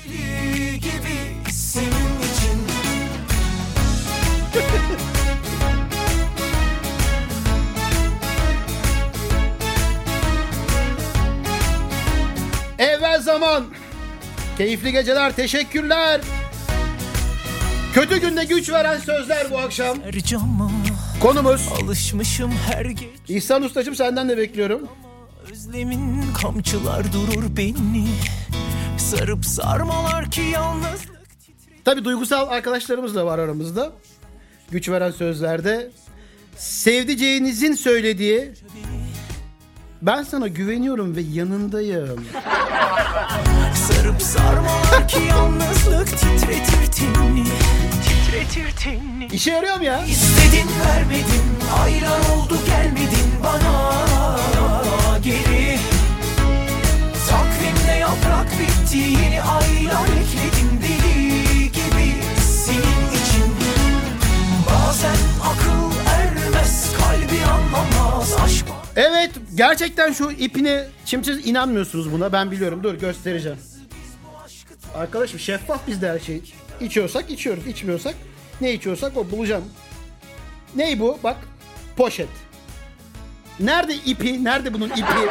Evvel zaman. Keyifli geceler, teşekkürler. Kötü günde güç veren sözler bu akşam. Cama Konumuz. alışmışım her gece İhsan Ustacığım senden de bekliyorum. Özlemin kamçılar durur beni Sarıp sarmalar ki yalnızlık Tabi duygusal arkadaşlarımız da var aramızda. Güç veren sözlerde. Sevdiceğinizin söylediği ben sana güveniyorum ve yanındayım. Sarıp sarmalar ki yalnızlık titretir tenini Tenini İşe yarıyor mu ya? İstedin vermedin. Aylar oldu gelmedin bana. Geri. Takvimde yaprak bitti yeni aylar ekledim deli gibi senin için. Bazen akıl ermez kalbi anlamaz aşk Evet gerçekten şu ipine şimdi siz inanmıyorsunuz buna. Ben biliyorum. Dur göstereceğim. Arkadaşım şeffaf bizde her şey. İçiyorsak içiyoruz içmiyorsak ne içiyorsak o bulacağım. Ney bu bak poşet. Nerede ipi nerede bunun ipi?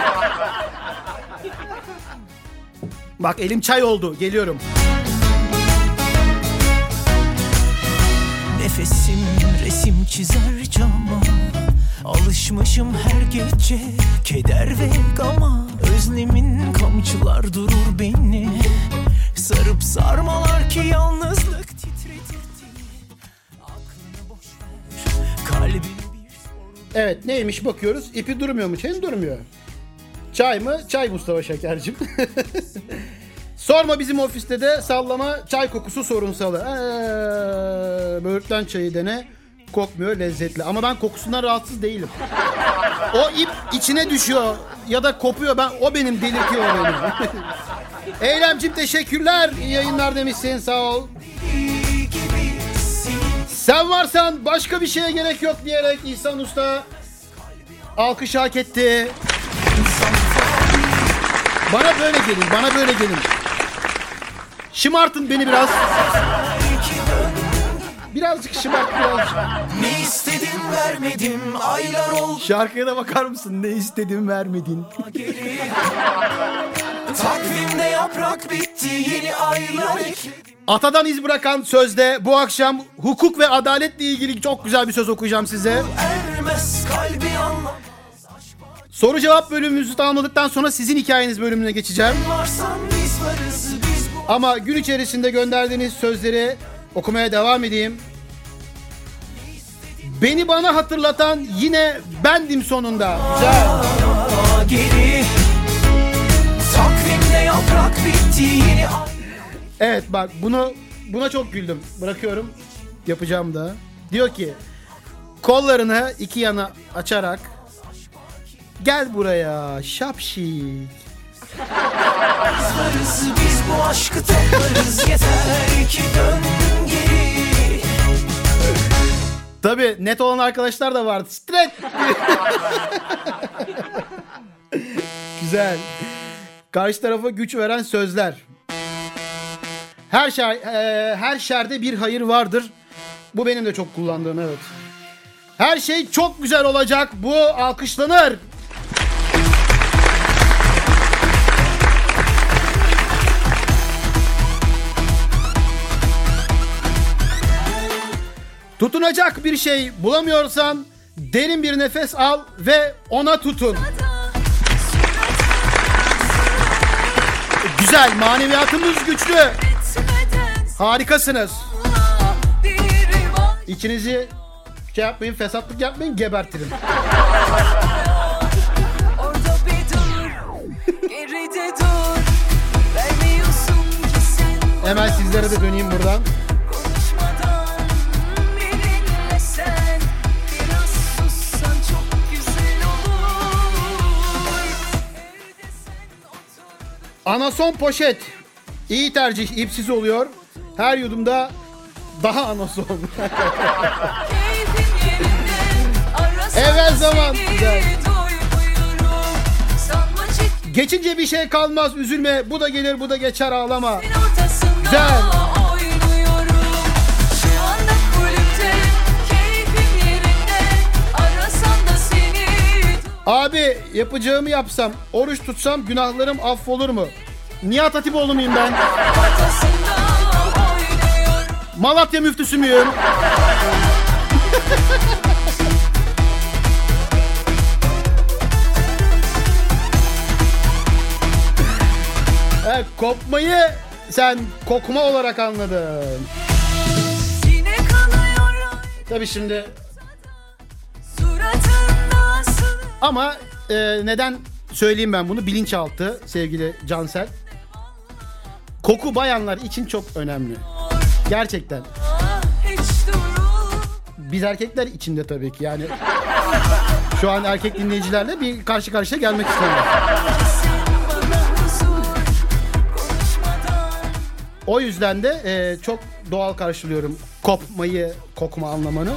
Bak elim çay oldu geliyorum. Nefesim resim çizer cama Alışmışım her gece keder ve gama Özlemin kamçılar durur beni Sarıp sarmalar ki yalnızlık Evet neymiş bakıyoruz. İpi durmuyor mu? Çayın durmuyor. Çay mı? Çay Mustafa Şekercim. Sorma bizim ofiste de sallama çay kokusu sorunsalı. Ee, böğürtlen çayı dene. Kokmuyor lezzetli. Ama ben kokusundan rahatsız değilim. O ip içine düşüyor ya da kopuyor. Ben o benim delirtiyor beni. Eylemcim teşekkürler. İyi yayınlar demişsin sağ ol. Sen varsan başka bir şeye gerek yok diyerek İhsan Usta alkış hak etti. Bana böyle gelin, bana böyle gelin. Şımartın beni biraz. Birazcık şımart birazcık. Ne istedin vermedim aylar oldu Şarkıya da bakar mısın? Ne istedim vermedin. Takvimde yaprak bitti yeni aylar ekledim Atadan iz bırakan sözde bu akşam hukuk ve adaletle ilgili çok güzel bir söz okuyacağım size. Ermez kalbi anlamaz Soru cevap bölümümüzü tamamladıktan sonra sizin hikayeniz bölümüne geçeceğim. Biz varız biz bu Ama gün içerisinde gönderdiğiniz sözleri okumaya devam edeyim. Beni bana hatırlatan yine bendim sonunda. Güzel. geri Takvimde yaprak bitti yeni ay Evet bak bunu buna çok güldüm. Bırakıyorum. Yapacağım da. Diyor ki kollarını iki yana açarak gel buraya şapşik. Varız biz bu aşkı toplarız Yeter ki dön geri Tabi net olan arkadaşlar da vardı. Stret. Güzel. Karşı tarafa güç veren sözler. Her şer, e, her şerde bir hayır vardır. Bu benim de çok kullandığım evet. Her şey çok güzel olacak. Bu alkışlanır. Tutunacak bir şey bulamıyorsan derin bir nefes al ve ona tutun. Güzel, maneviyatımız güçlü. Harikasınız. İkinizi şey yapmayın, fesatlık yapmayın, gebertirim. Hemen sizlere de döneyim buradan. Anason poşet. İyi tercih, ipsiz oluyor. Her yudumda daha anason. Evvel zaman. Güzel. Geçince bir şey kalmaz, üzülme. Bu da gelir, bu da geçer, ağlama. Güzel. Abi yapacağımı yapsam, oruç tutsam günahlarım affolur mu? Nihat Hatipoğlu muyum ben? Malatya müftüsü müyüm? Evet, kopmayı sen kokma olarak anladın. Tabii şimdi ama e, neden söyleyeyim ben bunu bilinçaltı sevgili Cansel. Koku bayanlar için çok önemli. Gerçekten. Biz erkekler için de tabii ki yani. Şu an erkek dinleyicilerle bir karşı karşıya gelmek istemiyorum. O yüzden de e, çok doğal karşılıyorum kopmayı, kokma anlamını.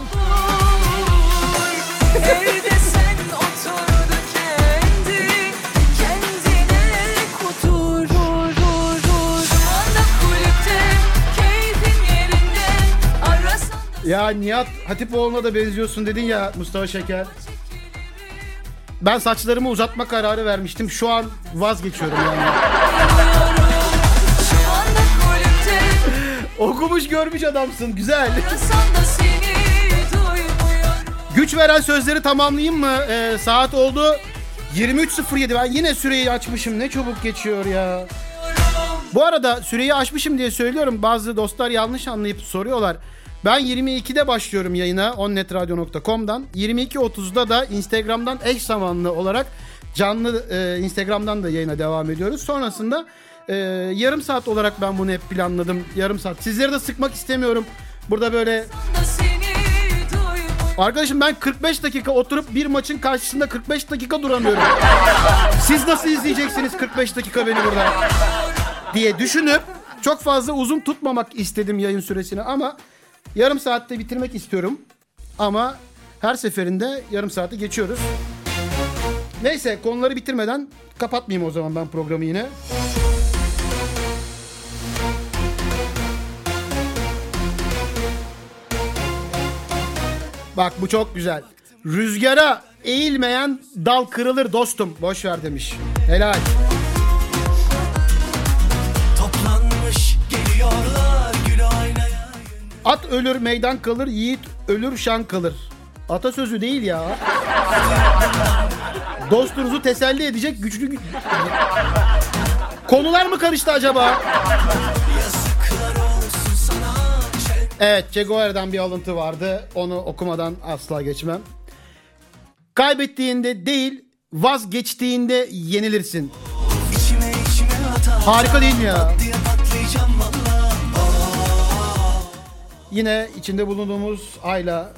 Ya Nihat Hatipoğlu'na da benziyorsun dedin ya Mustafa Şeker. Ben saçlarımı uzatma kararı vermiştim. Şu an vazgeçiyorum yani. Okumuş görmüş adamsın. Güzel. Güç veren sözleri tamamlayayım mı? Ee, saat oldu 23.07. Ben yine süreyi açmışım. Ne çabuk geçiyor ya. Bu arada süreyi açmışım diye söylüyorum. Bazı dostlar yanlış anlayıp soruyorlar. Ben 22'de başlıyorum yayına onnetradio.com'dan. 22.30'da da Instagram'dan eş zamanlı olarak canlı e, Instagram'dan da yayına devam ediyoruz. Sonrasında e, yarım saat olarak ben bunu hep planladım. Yarım saat. Sizleri de sıkmak istemiyorum. Burada böyle Arkadaşım ben 45 dakika oturup bir maçın karşısında 45 dakika duramıyorum. Siz nasıl izleyeceksiniz 45 dakika beni burada? Diye düşünüp çok fazla uzun tutmamak istedim yayın süresini ama yarım saatte bitirmek istiyorum. Ama her seferinde yarım saati geçiyoruz. Neyse konuları bitirmeden kapatmayayım o zaman ben programı yine. Bak bu çok güzel. Rüzgara eğilmeyen dal kırılır dostum. Boş ver demiş. Helal. At ölür meydan kalır, yiğit ölür şan kalır. Atasözü değil ya. Dostunuzu teselli edecek güçlü... gü- Konular mı karıştı acaba? Evet Che Guevara'dan bir alıntı vardı. Onu okumadan asla geçmem. Kaybettiğinde değil vazgeçtiğinde yenilirsin. İçime içime Harika değil mi ya? Yine içinde bulunduğumuz ayla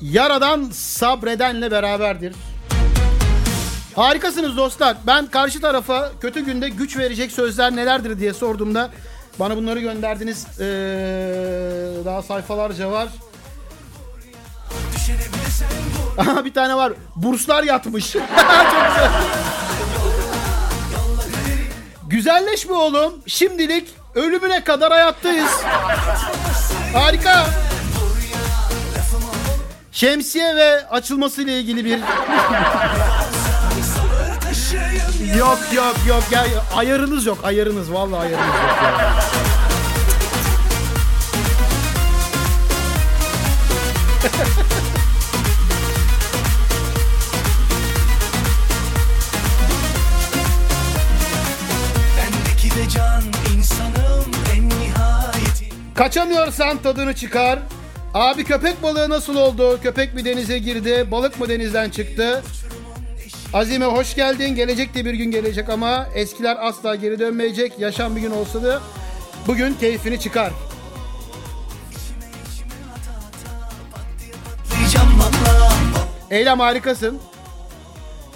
yaradan sabredenle beraberdir. Harikasınız dostlar. Ben karşı tarafa kötü günde güç verecek sözler nelerdir diye sorduğumda bana bunları gönderdiniz. Ee, daha sayfalarca var. Aha bir tane var. Burslar yatmış. Çok güzel. Güzelleşme oğlum. Şimdilik ölümüne kadar hayattayız. Harika. Şemsiye ve açılması ile ilgili bir Yok yok yok ya ayarınız yok ayarınız vallahi ayarınız yok ya. Kaçamıyorsan tadını çıkar. Abi köpek balığı nasıl oldu? Köpek mi denize girdi? Balık mı denizden çıktı? Azime hoş geldin. Gelecek de bir gün gelecek ama eskiler asla geri dönmeyecek. Yaşam bir gün olsa da bugün keyfini çıkar. Eylem harikasın.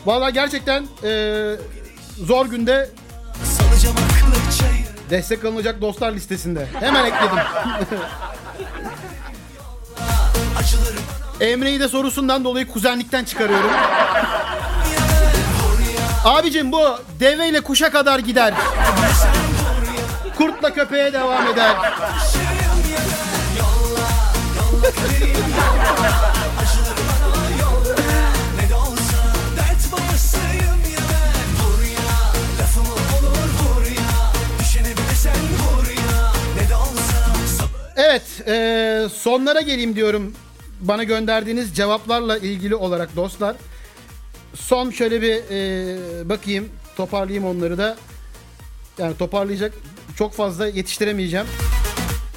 Valla gerçekten eee, zor günde destek alınacak dostlar listesinde. Hemen ekledim. Emre'yi de sorusundan dolayı kuzenlikten çıkarıyorum. Abicim bu deveyle kuşa kadar gider. Kurtla köpeğe devam eder. Evet eee, sonlara geleyim diyorum. Bana gönderdiğiniz cevaplarla ilgili olarak dostlar. Son şöyle bir eee, bakayım toparlayayım onları da. Yani toparlayacak çok fazla yetiştiremeyeceğim.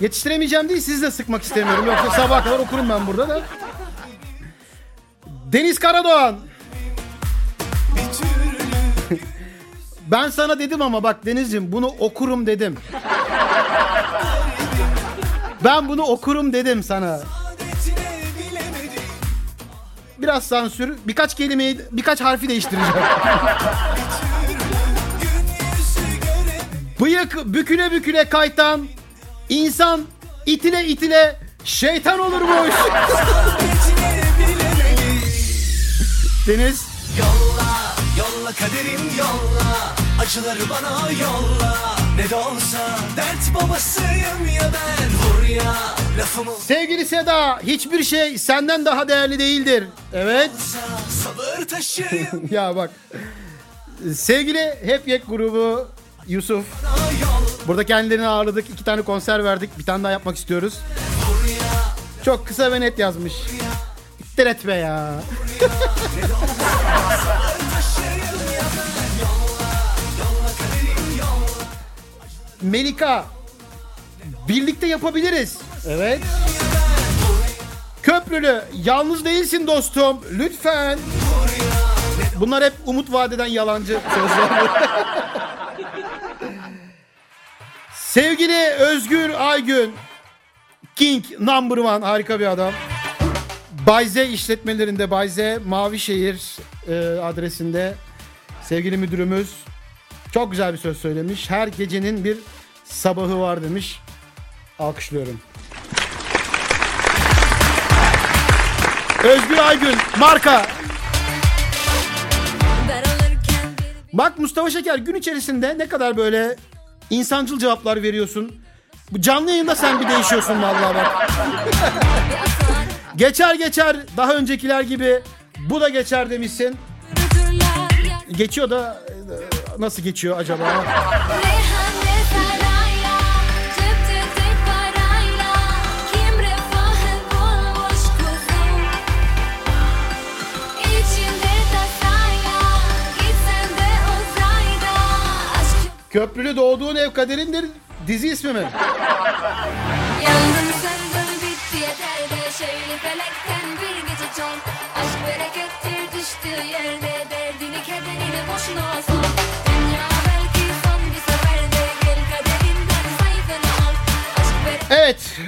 Yetiştiremeyeceğim değil sizi de sıkmak istemiyorum. Yoksa sabaha kadar okurum ben burada da. Deniz Karadoğan. ben sana dedim ama bak Deniz'ciğim bunu okurum dedim. Ben bunu okurum dedim sana. Biraz sansür, birkaç kelimeyi, birkaç harfi değiştireceğim. Bıyık büküle büküle kaytan, insan itile itile şeytan olurmuş. Deniz, Yolla yolla kaderim yolla Acıları bana yolla Ne de olsa dert babasıyım ya ben Vur ya lafımı sevgili Seda, hiçbir şey senden daha değerli değildir. Evet, Sabır taşıyım ya bak. Sevgili Hep Yek grubu Yusuf. Burada kendilerini ağırladık. iki tane konser verdik. Bir tane daha yapmak istiyoruz. Çok kısa ve net yazmış. İttir etme ya. Melika. Birlikte yapabiliriz. Evet. Köprülü. Yalnız değilsin dostum. Lütfen. Bunlar hep umut vadeden yalancı sözler. Sevgili Özgür Aygün. King number one harika bir adam. Bayze işletmelerinde Bayze Mavişehir e, adresinde sevgili müdürümüz çok güzel bir söz söylemiş. Her gecenin bir sabahı var demiş. Alkışlıyorum. Özgür Aygün marka. Bak Mustafa Şeker gün içerisinde ne kadar böyle insancıl cevaplar veriyorsun. Bu canlı yayında sen bir değişiyorsun vallahi bak. geçer geçer daha öncekiler gibi bu da geçer demişsin. Geçiyor da nasıl geçiyor acaba? Köprülü doğduğun ev kaderindir dizi ismi mi?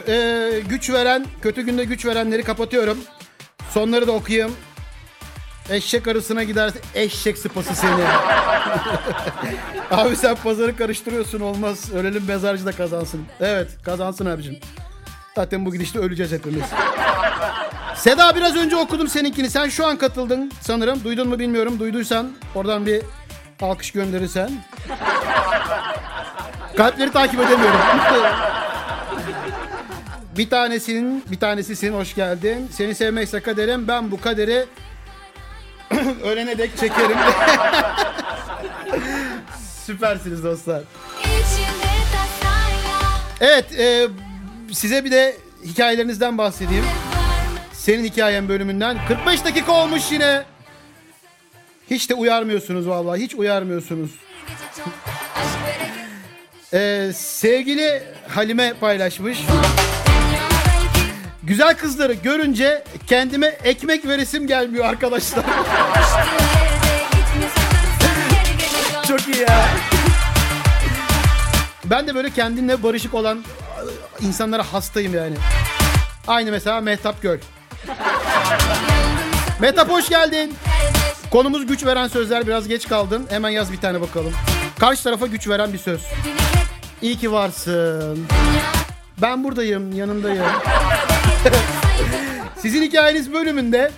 E, güç veren, kötü günde güç verenleri kapatıyorum. Sonları da okuyayım. Eşek arısına giderse eşek sıpası seni. Abi sen pazarı karıştırıyorsun olmaz. Ölelim mezarcı da kazansın. Evet kazansın abicim. Zaten bu gidişte öleceğiz hepimiz. Seda biraz önce okudum seninkini. Sen şu an katıldın sanırım. Duydun mu bilmiyorum. Duyduysan oradan bir alkış gönderirsen. Kalpleri takip edemiyorum. Bir tanesinin, bir tanesi senin hoş geldin. Seni sevmekse kaderim. Ben bu kaderi ölene dek çekerim. Süpersiniz dostlar. Evet, e, size bir de hikayelerinizden bahsedeyim. Senin hikayen bölümünden. 45 dakika olmuş yine. Hiç de uyarmıyorsunuz vallahi. Hiç uyarmıyorsunuz. gece çal Aşk bereket E, sevgili Halime paylaşmış. Güzel kızları görünce kendime ekmek veresim gelmiyor arkadaşlar. Çok iyi ya. Ben de böyle kendinle barışık olan insanlara hastayım yani. Aynı mesela Mehtap Göl. Mehtap hoş geldin. Konumuz güç veren sözler biraz geç kaldın. Hemen yaz bir tane bakalım. Karşı tarafa güç veren bir söz. İyi ki varsın. Ben buradayım, yanındayım. Sizin hikayeniz bölümünde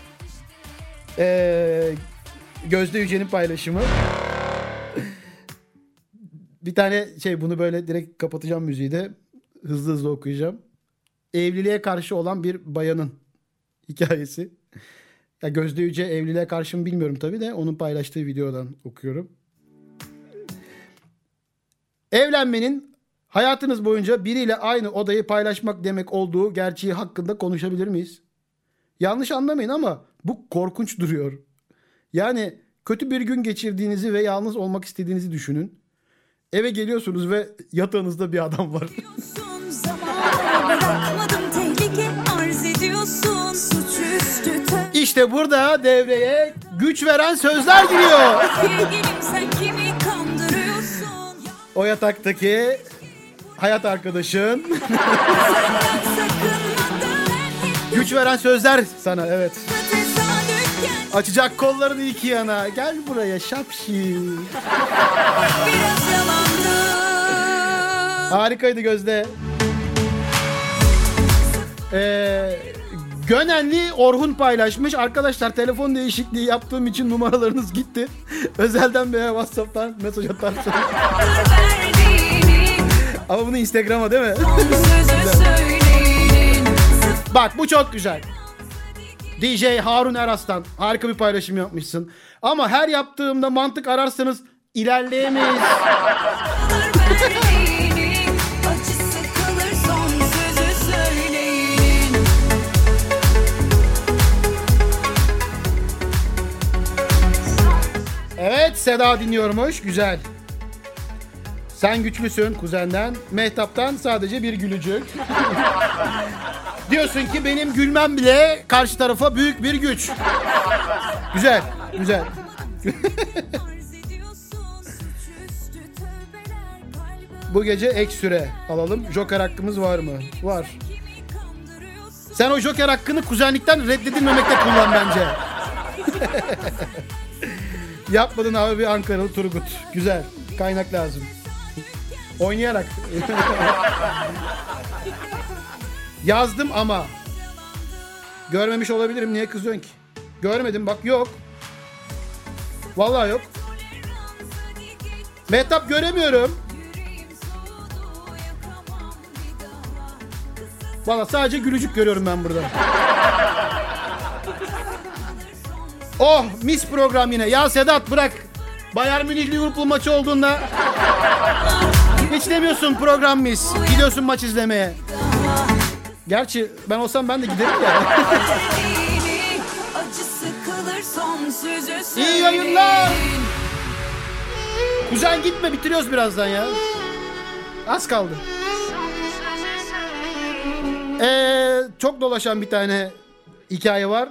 eee Gözde Yücel'in paylaşımı. bir tane şey bunu böyle direkt kapatacağım müziği de hızlı hızlı okuyacağım. Evliliğe karşı olan bir bayanın hikayesi. Ya Gözde Yüce evliliğe karşı mı bilmiyorum tabii de onun paylaştığı videodan okuyorum. Evlenmenin hayatınız boyunca biriyle aynı odayı paylaşmak demek olduğu gerçeği hakkında konuşabilir miyiz? Yanlış anlamayın ama bu korkunç duruyor. Yani kötü bir gün geçirdiğinizi ve yalnız olmak istediğinizi düşünün. Eve geliyorsunuz ve yatağınızda bir adam var. İşte burada devreye güç veren sözler giriyor. O yataktaki hayat arkadaşın güç veren sözler sana evet. Açacak kollarını iki yana. Gel buraya şapşi. Harikaydı Gözde. Ee, Gönenli Orhun paylaşmış. Arkadaşlar telefon değişikliği yaptığım için numaralarınız gitti. Özelden veya Whatsapp'tan mesaj atarsınız. Ama bunu Instagram'a değil mi? Bak bu çok güzel. DJ Harun Eras'tan harika bir paylaşım yapmışsın. Ama her yaptığımda mantık ararsanız ilerleyemeyiz. Evet Seda dinliyormuş. Güzel. Sen güçlüsün kuzenden. Mehtap'tan sadece bir gülücük. Diyorsun ki benim gülmem bile karşı tarafa büyük bir güç. Güzel. Güzel. Bu gece ek süre alalım. Joker hakkımız var mı? Var. Sen o Joker hakkını kuzenlikten reddedilmemekte kullan bence. Yapmadın abi bir Ankaralı Turgut. Güzel. Kaynak lazım. Oynayarak. Yazdım ama. Görmemiş olabilirim. Niye kızıyorsun ki? Görmedim bak yok. Vallahi yok. Mehtap göremiyorum. Valla sadece gülücük görüyorum ben burada. Oh mis program yine. Ya Sedat bırak. Bayern Münih Liverpool maçı olduğunda hiç demiyorsun program mis. Gidiyorsun maç izlemeye. Gerçi ben olsam ben de giderim ya. İyi yayınlar. Kuzen gitme bitiriyoruz birazdan ya. Az kaldı. Ee, çok dolaşan bir tane hikaye var.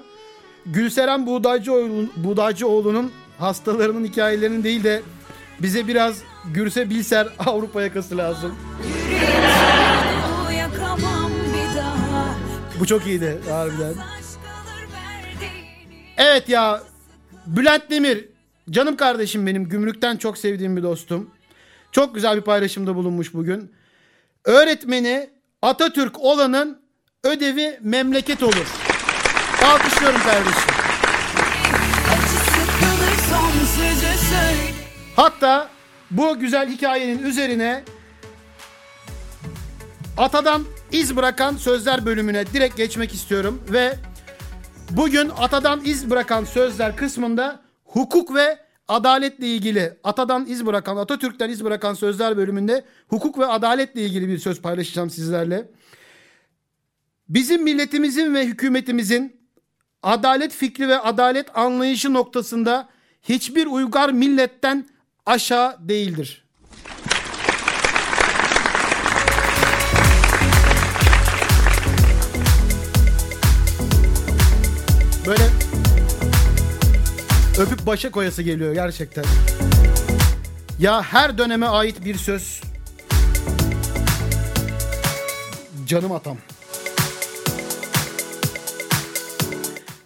Gülseren Buğdaycıoğlu, Buğdaycıoğlu'nun hastalarının hikayelerinin değil de bize biraz Gürse Bilser Avrupa yakası lazım. Bu çok iyiydi harbiden. Evet ya Bülent Demir canım kardeşim benim gümrükten çok sevdiğim bir dostum. Çok güzel bir paylaşımda bulunmuş bugün. Öğretmeni Atatürk olanın ödevi memleket olur. Alkışlıyorum kardeşim. Hatta bu güzel hikayenin üzerine Atadan iz bırakan sözler bölümüne direkt geçmek istiyorum ve bugün Atadan iz bırakan sözler kısmında hukuk ve adaletle ilgili Atadan iz bırakan Atatürk'ten iz bırakan sözler bölümünde hukuk ve adaletle ilgili bir söz paylaşacağım sizlerle. Bizim milletimizin ve hükümetimizin adalet fikri ve adalet anlayışı noktasında hiçbir uygar milletten aşağı değildir. Böyle öpüp başa koyası geliyor gerçekten. Ya her döneme ait bir söz. Canım atam.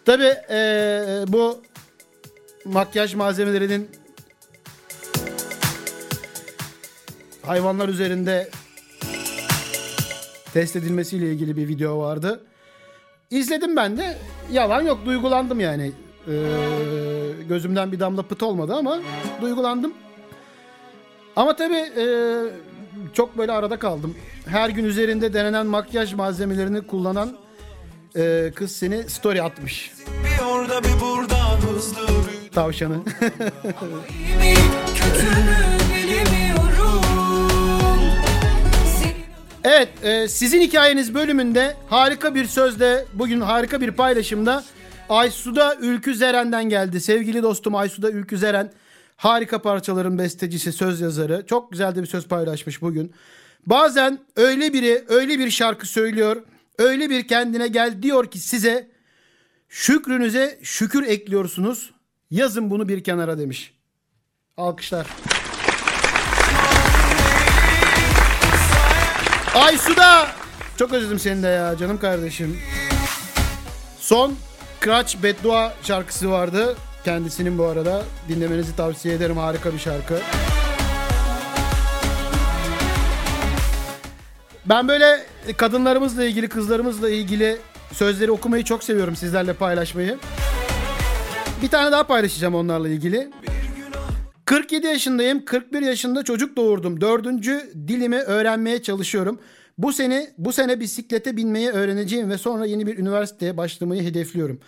Tabi bu makyaj malzemelerinin hayvanlar üzerinde test edilmesiyle ilgili bir video vardı. İzledim ben de. Yalan yok duygulandım yani. Ee, gözümden bir damla pıt olmadı ama duygulandım. Ama tabii e, çok böyle arada kaldım. Her gün üzerinde denenen makyaj malzemelerini kullanan e, kız seni story atmış. Bir orada bir burada hızlı Tavşanı. Evet, e, sizin hikayeniz bölümünde harika bir sözle, bugün harika bir paylaşımda Aysuda Ülkü Zeren'den geldi. Sevgili dostum Aysuda Ülkü Zeren, harika parçaların bestecisi, söz yazarı. Çok güzel de bir söz paylaşmış bugün. Bazen öyle biri öyle bir şarkı söylüyor, öyle bir kendine gel diyor ki size şükrünüze şükür ekliyorsunuz. Yazın bunu bir kenara demiş. Alkışlar. Aysu'da çok özledim seni de ya canım kardeşim. Son Kıraç Beddua şarkısı vardı. Kendisinin bu arada dinlemenizi tavsiye ederim. Harika bir şarkı. Ben böyle kadınlarımızla ilgili, kızlarımızla ilgili sözleri okumayı çok seviyorum sizlerle paylaşmayı. Bir tane daha paylaşacağım onlarla ilgili. 47 yaşındayım. 41 yaşında çocuk doğurdum. Dördüncü dilimi öğrenmeye çalışıyorum. Bu sene bu sene bisiklete binmeyi öğreneceğim ve sonra yeni bir üniversiteye başlamayı hedefliyorum.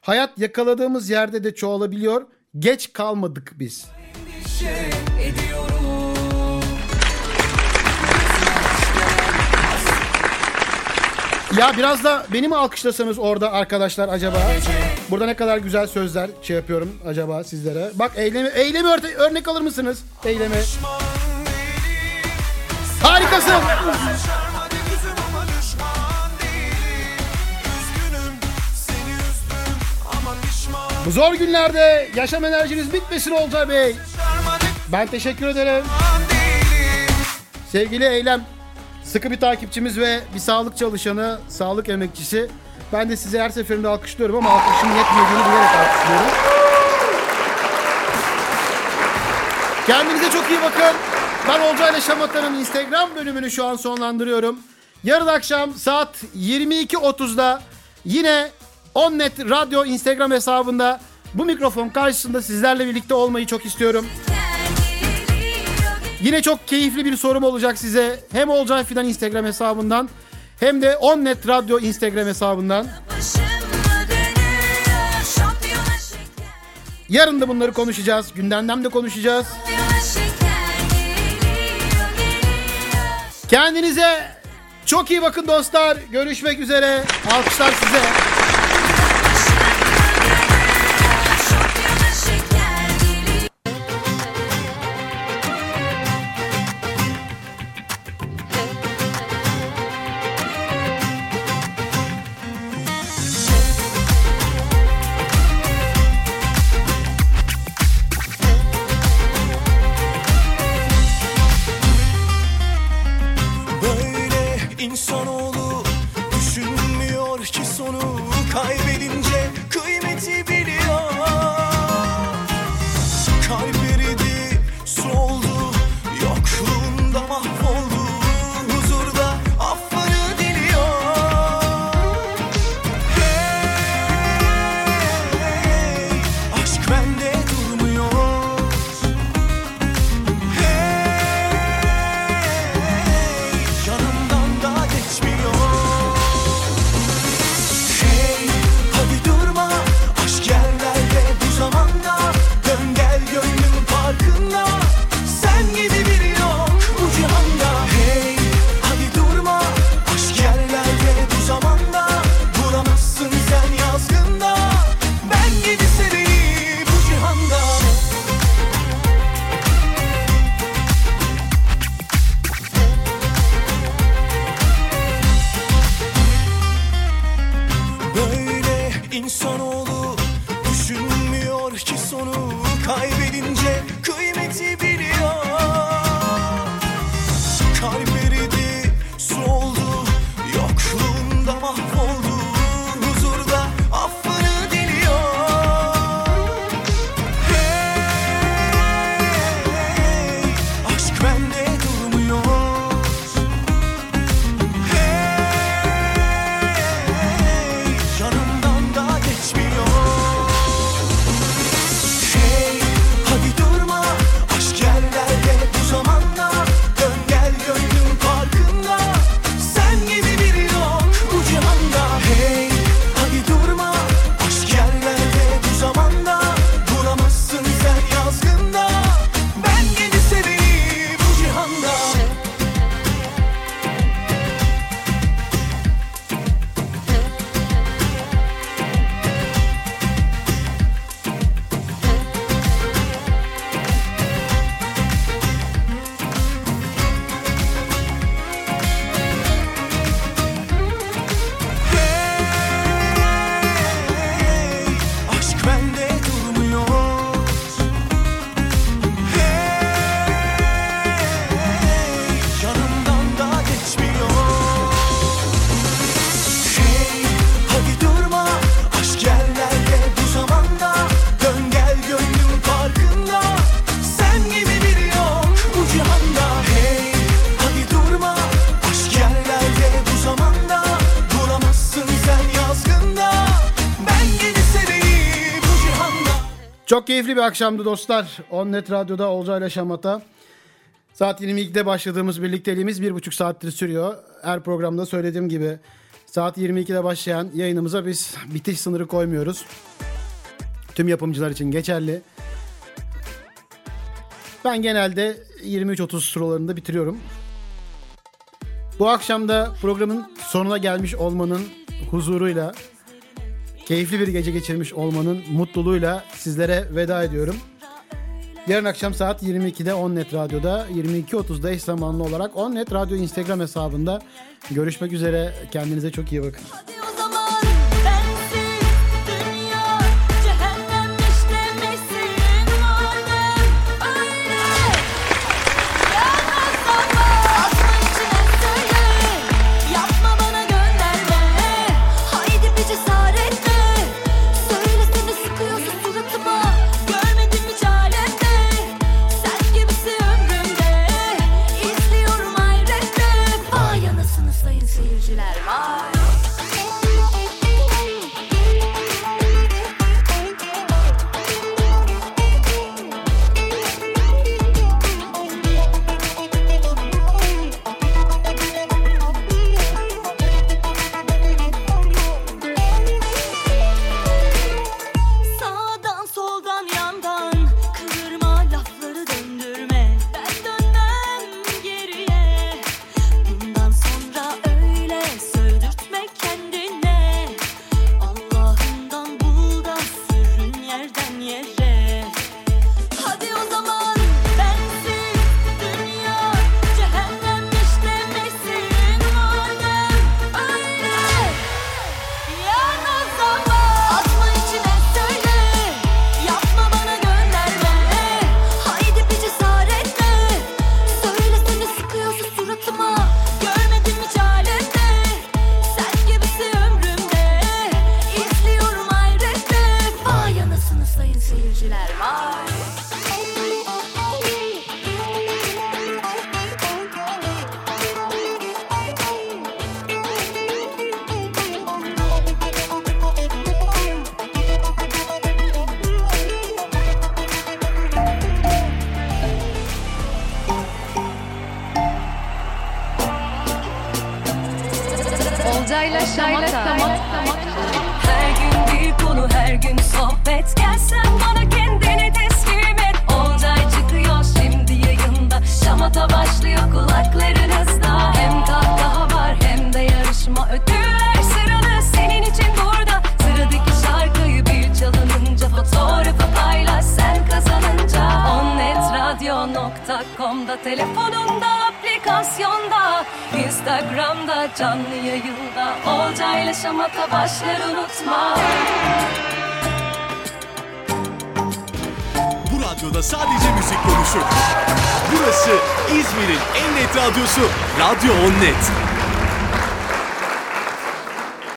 Hayat yakaladığımız yerde de çoğalabiliyor. Geç kalmadık biz. Ya biraz da beni mi alkışlasanız orada arkadaşlar acaba? Burada ne kadar güzel sözler şey yapıyorum acaba sizlere. Bak eylemi, eylemi örte- örnek alır mısınız? Eylemi. Harikasın. Bu zor günlerde yaşam enerjiniz bitmesin Olcay Bey. Ben teşekkür ederim. Sevgili Eylem, sıkı bir takipçimiz ve bir sağlık çalışanı, sağlık emekçisi. Ben de sizi her seferinde alkışlıyorum ama alkışın yetmediğini bilerek alkışlıyorum. Kendinize çok iyi bakın. Ben Olcay ile Şamata'nın Instagram bölümünü şu an sonlandırıyorum. Yarın akşam saat 22.30'da yine Onnet Radyo Instagram hesabında bu mikrofon karşısında sizlerle birlikte olmayı çok istiyorum. Yine çok keyifli bir sorum olacak size. Hem Olcay Fidan Instagram hesabından hem de Onnet Radyo Instagram hesabından. Yarın da bunları konuşacağız. Gündemden de konuşacağız. Kendinize çok iyi bakın dostlar. Görüşmek üzere. Alkışlar size. Keyifli bir akşamdı dostlar. Onnet Radyo'da Olcay ile Şamata. Saat 22'de başladığımız birlikteliğimiz bir buçuk saattir sürüyor. Her programda söylediğim gibi saat 22'de başlayan yayınımıza biz bitiş sınırı koymuyoruz. Tüm yapımcılar için geçerli. Ben genelde 23-30 sıralarında bitiriyorum. Bu akşam da programın sonuna gelmiş olmanın huzuruyla keyifli bir gece geçirmiş olmanın mutluluğuyla sizlere veda ediyorum. Yarın akşam saat 22'de Onnet Radyo'da, 22.30'da eş zamanlı olarak Onnet Radyo Instagram hesabında görüşmek üzere. Kendinize çok iyi bakın. Hadi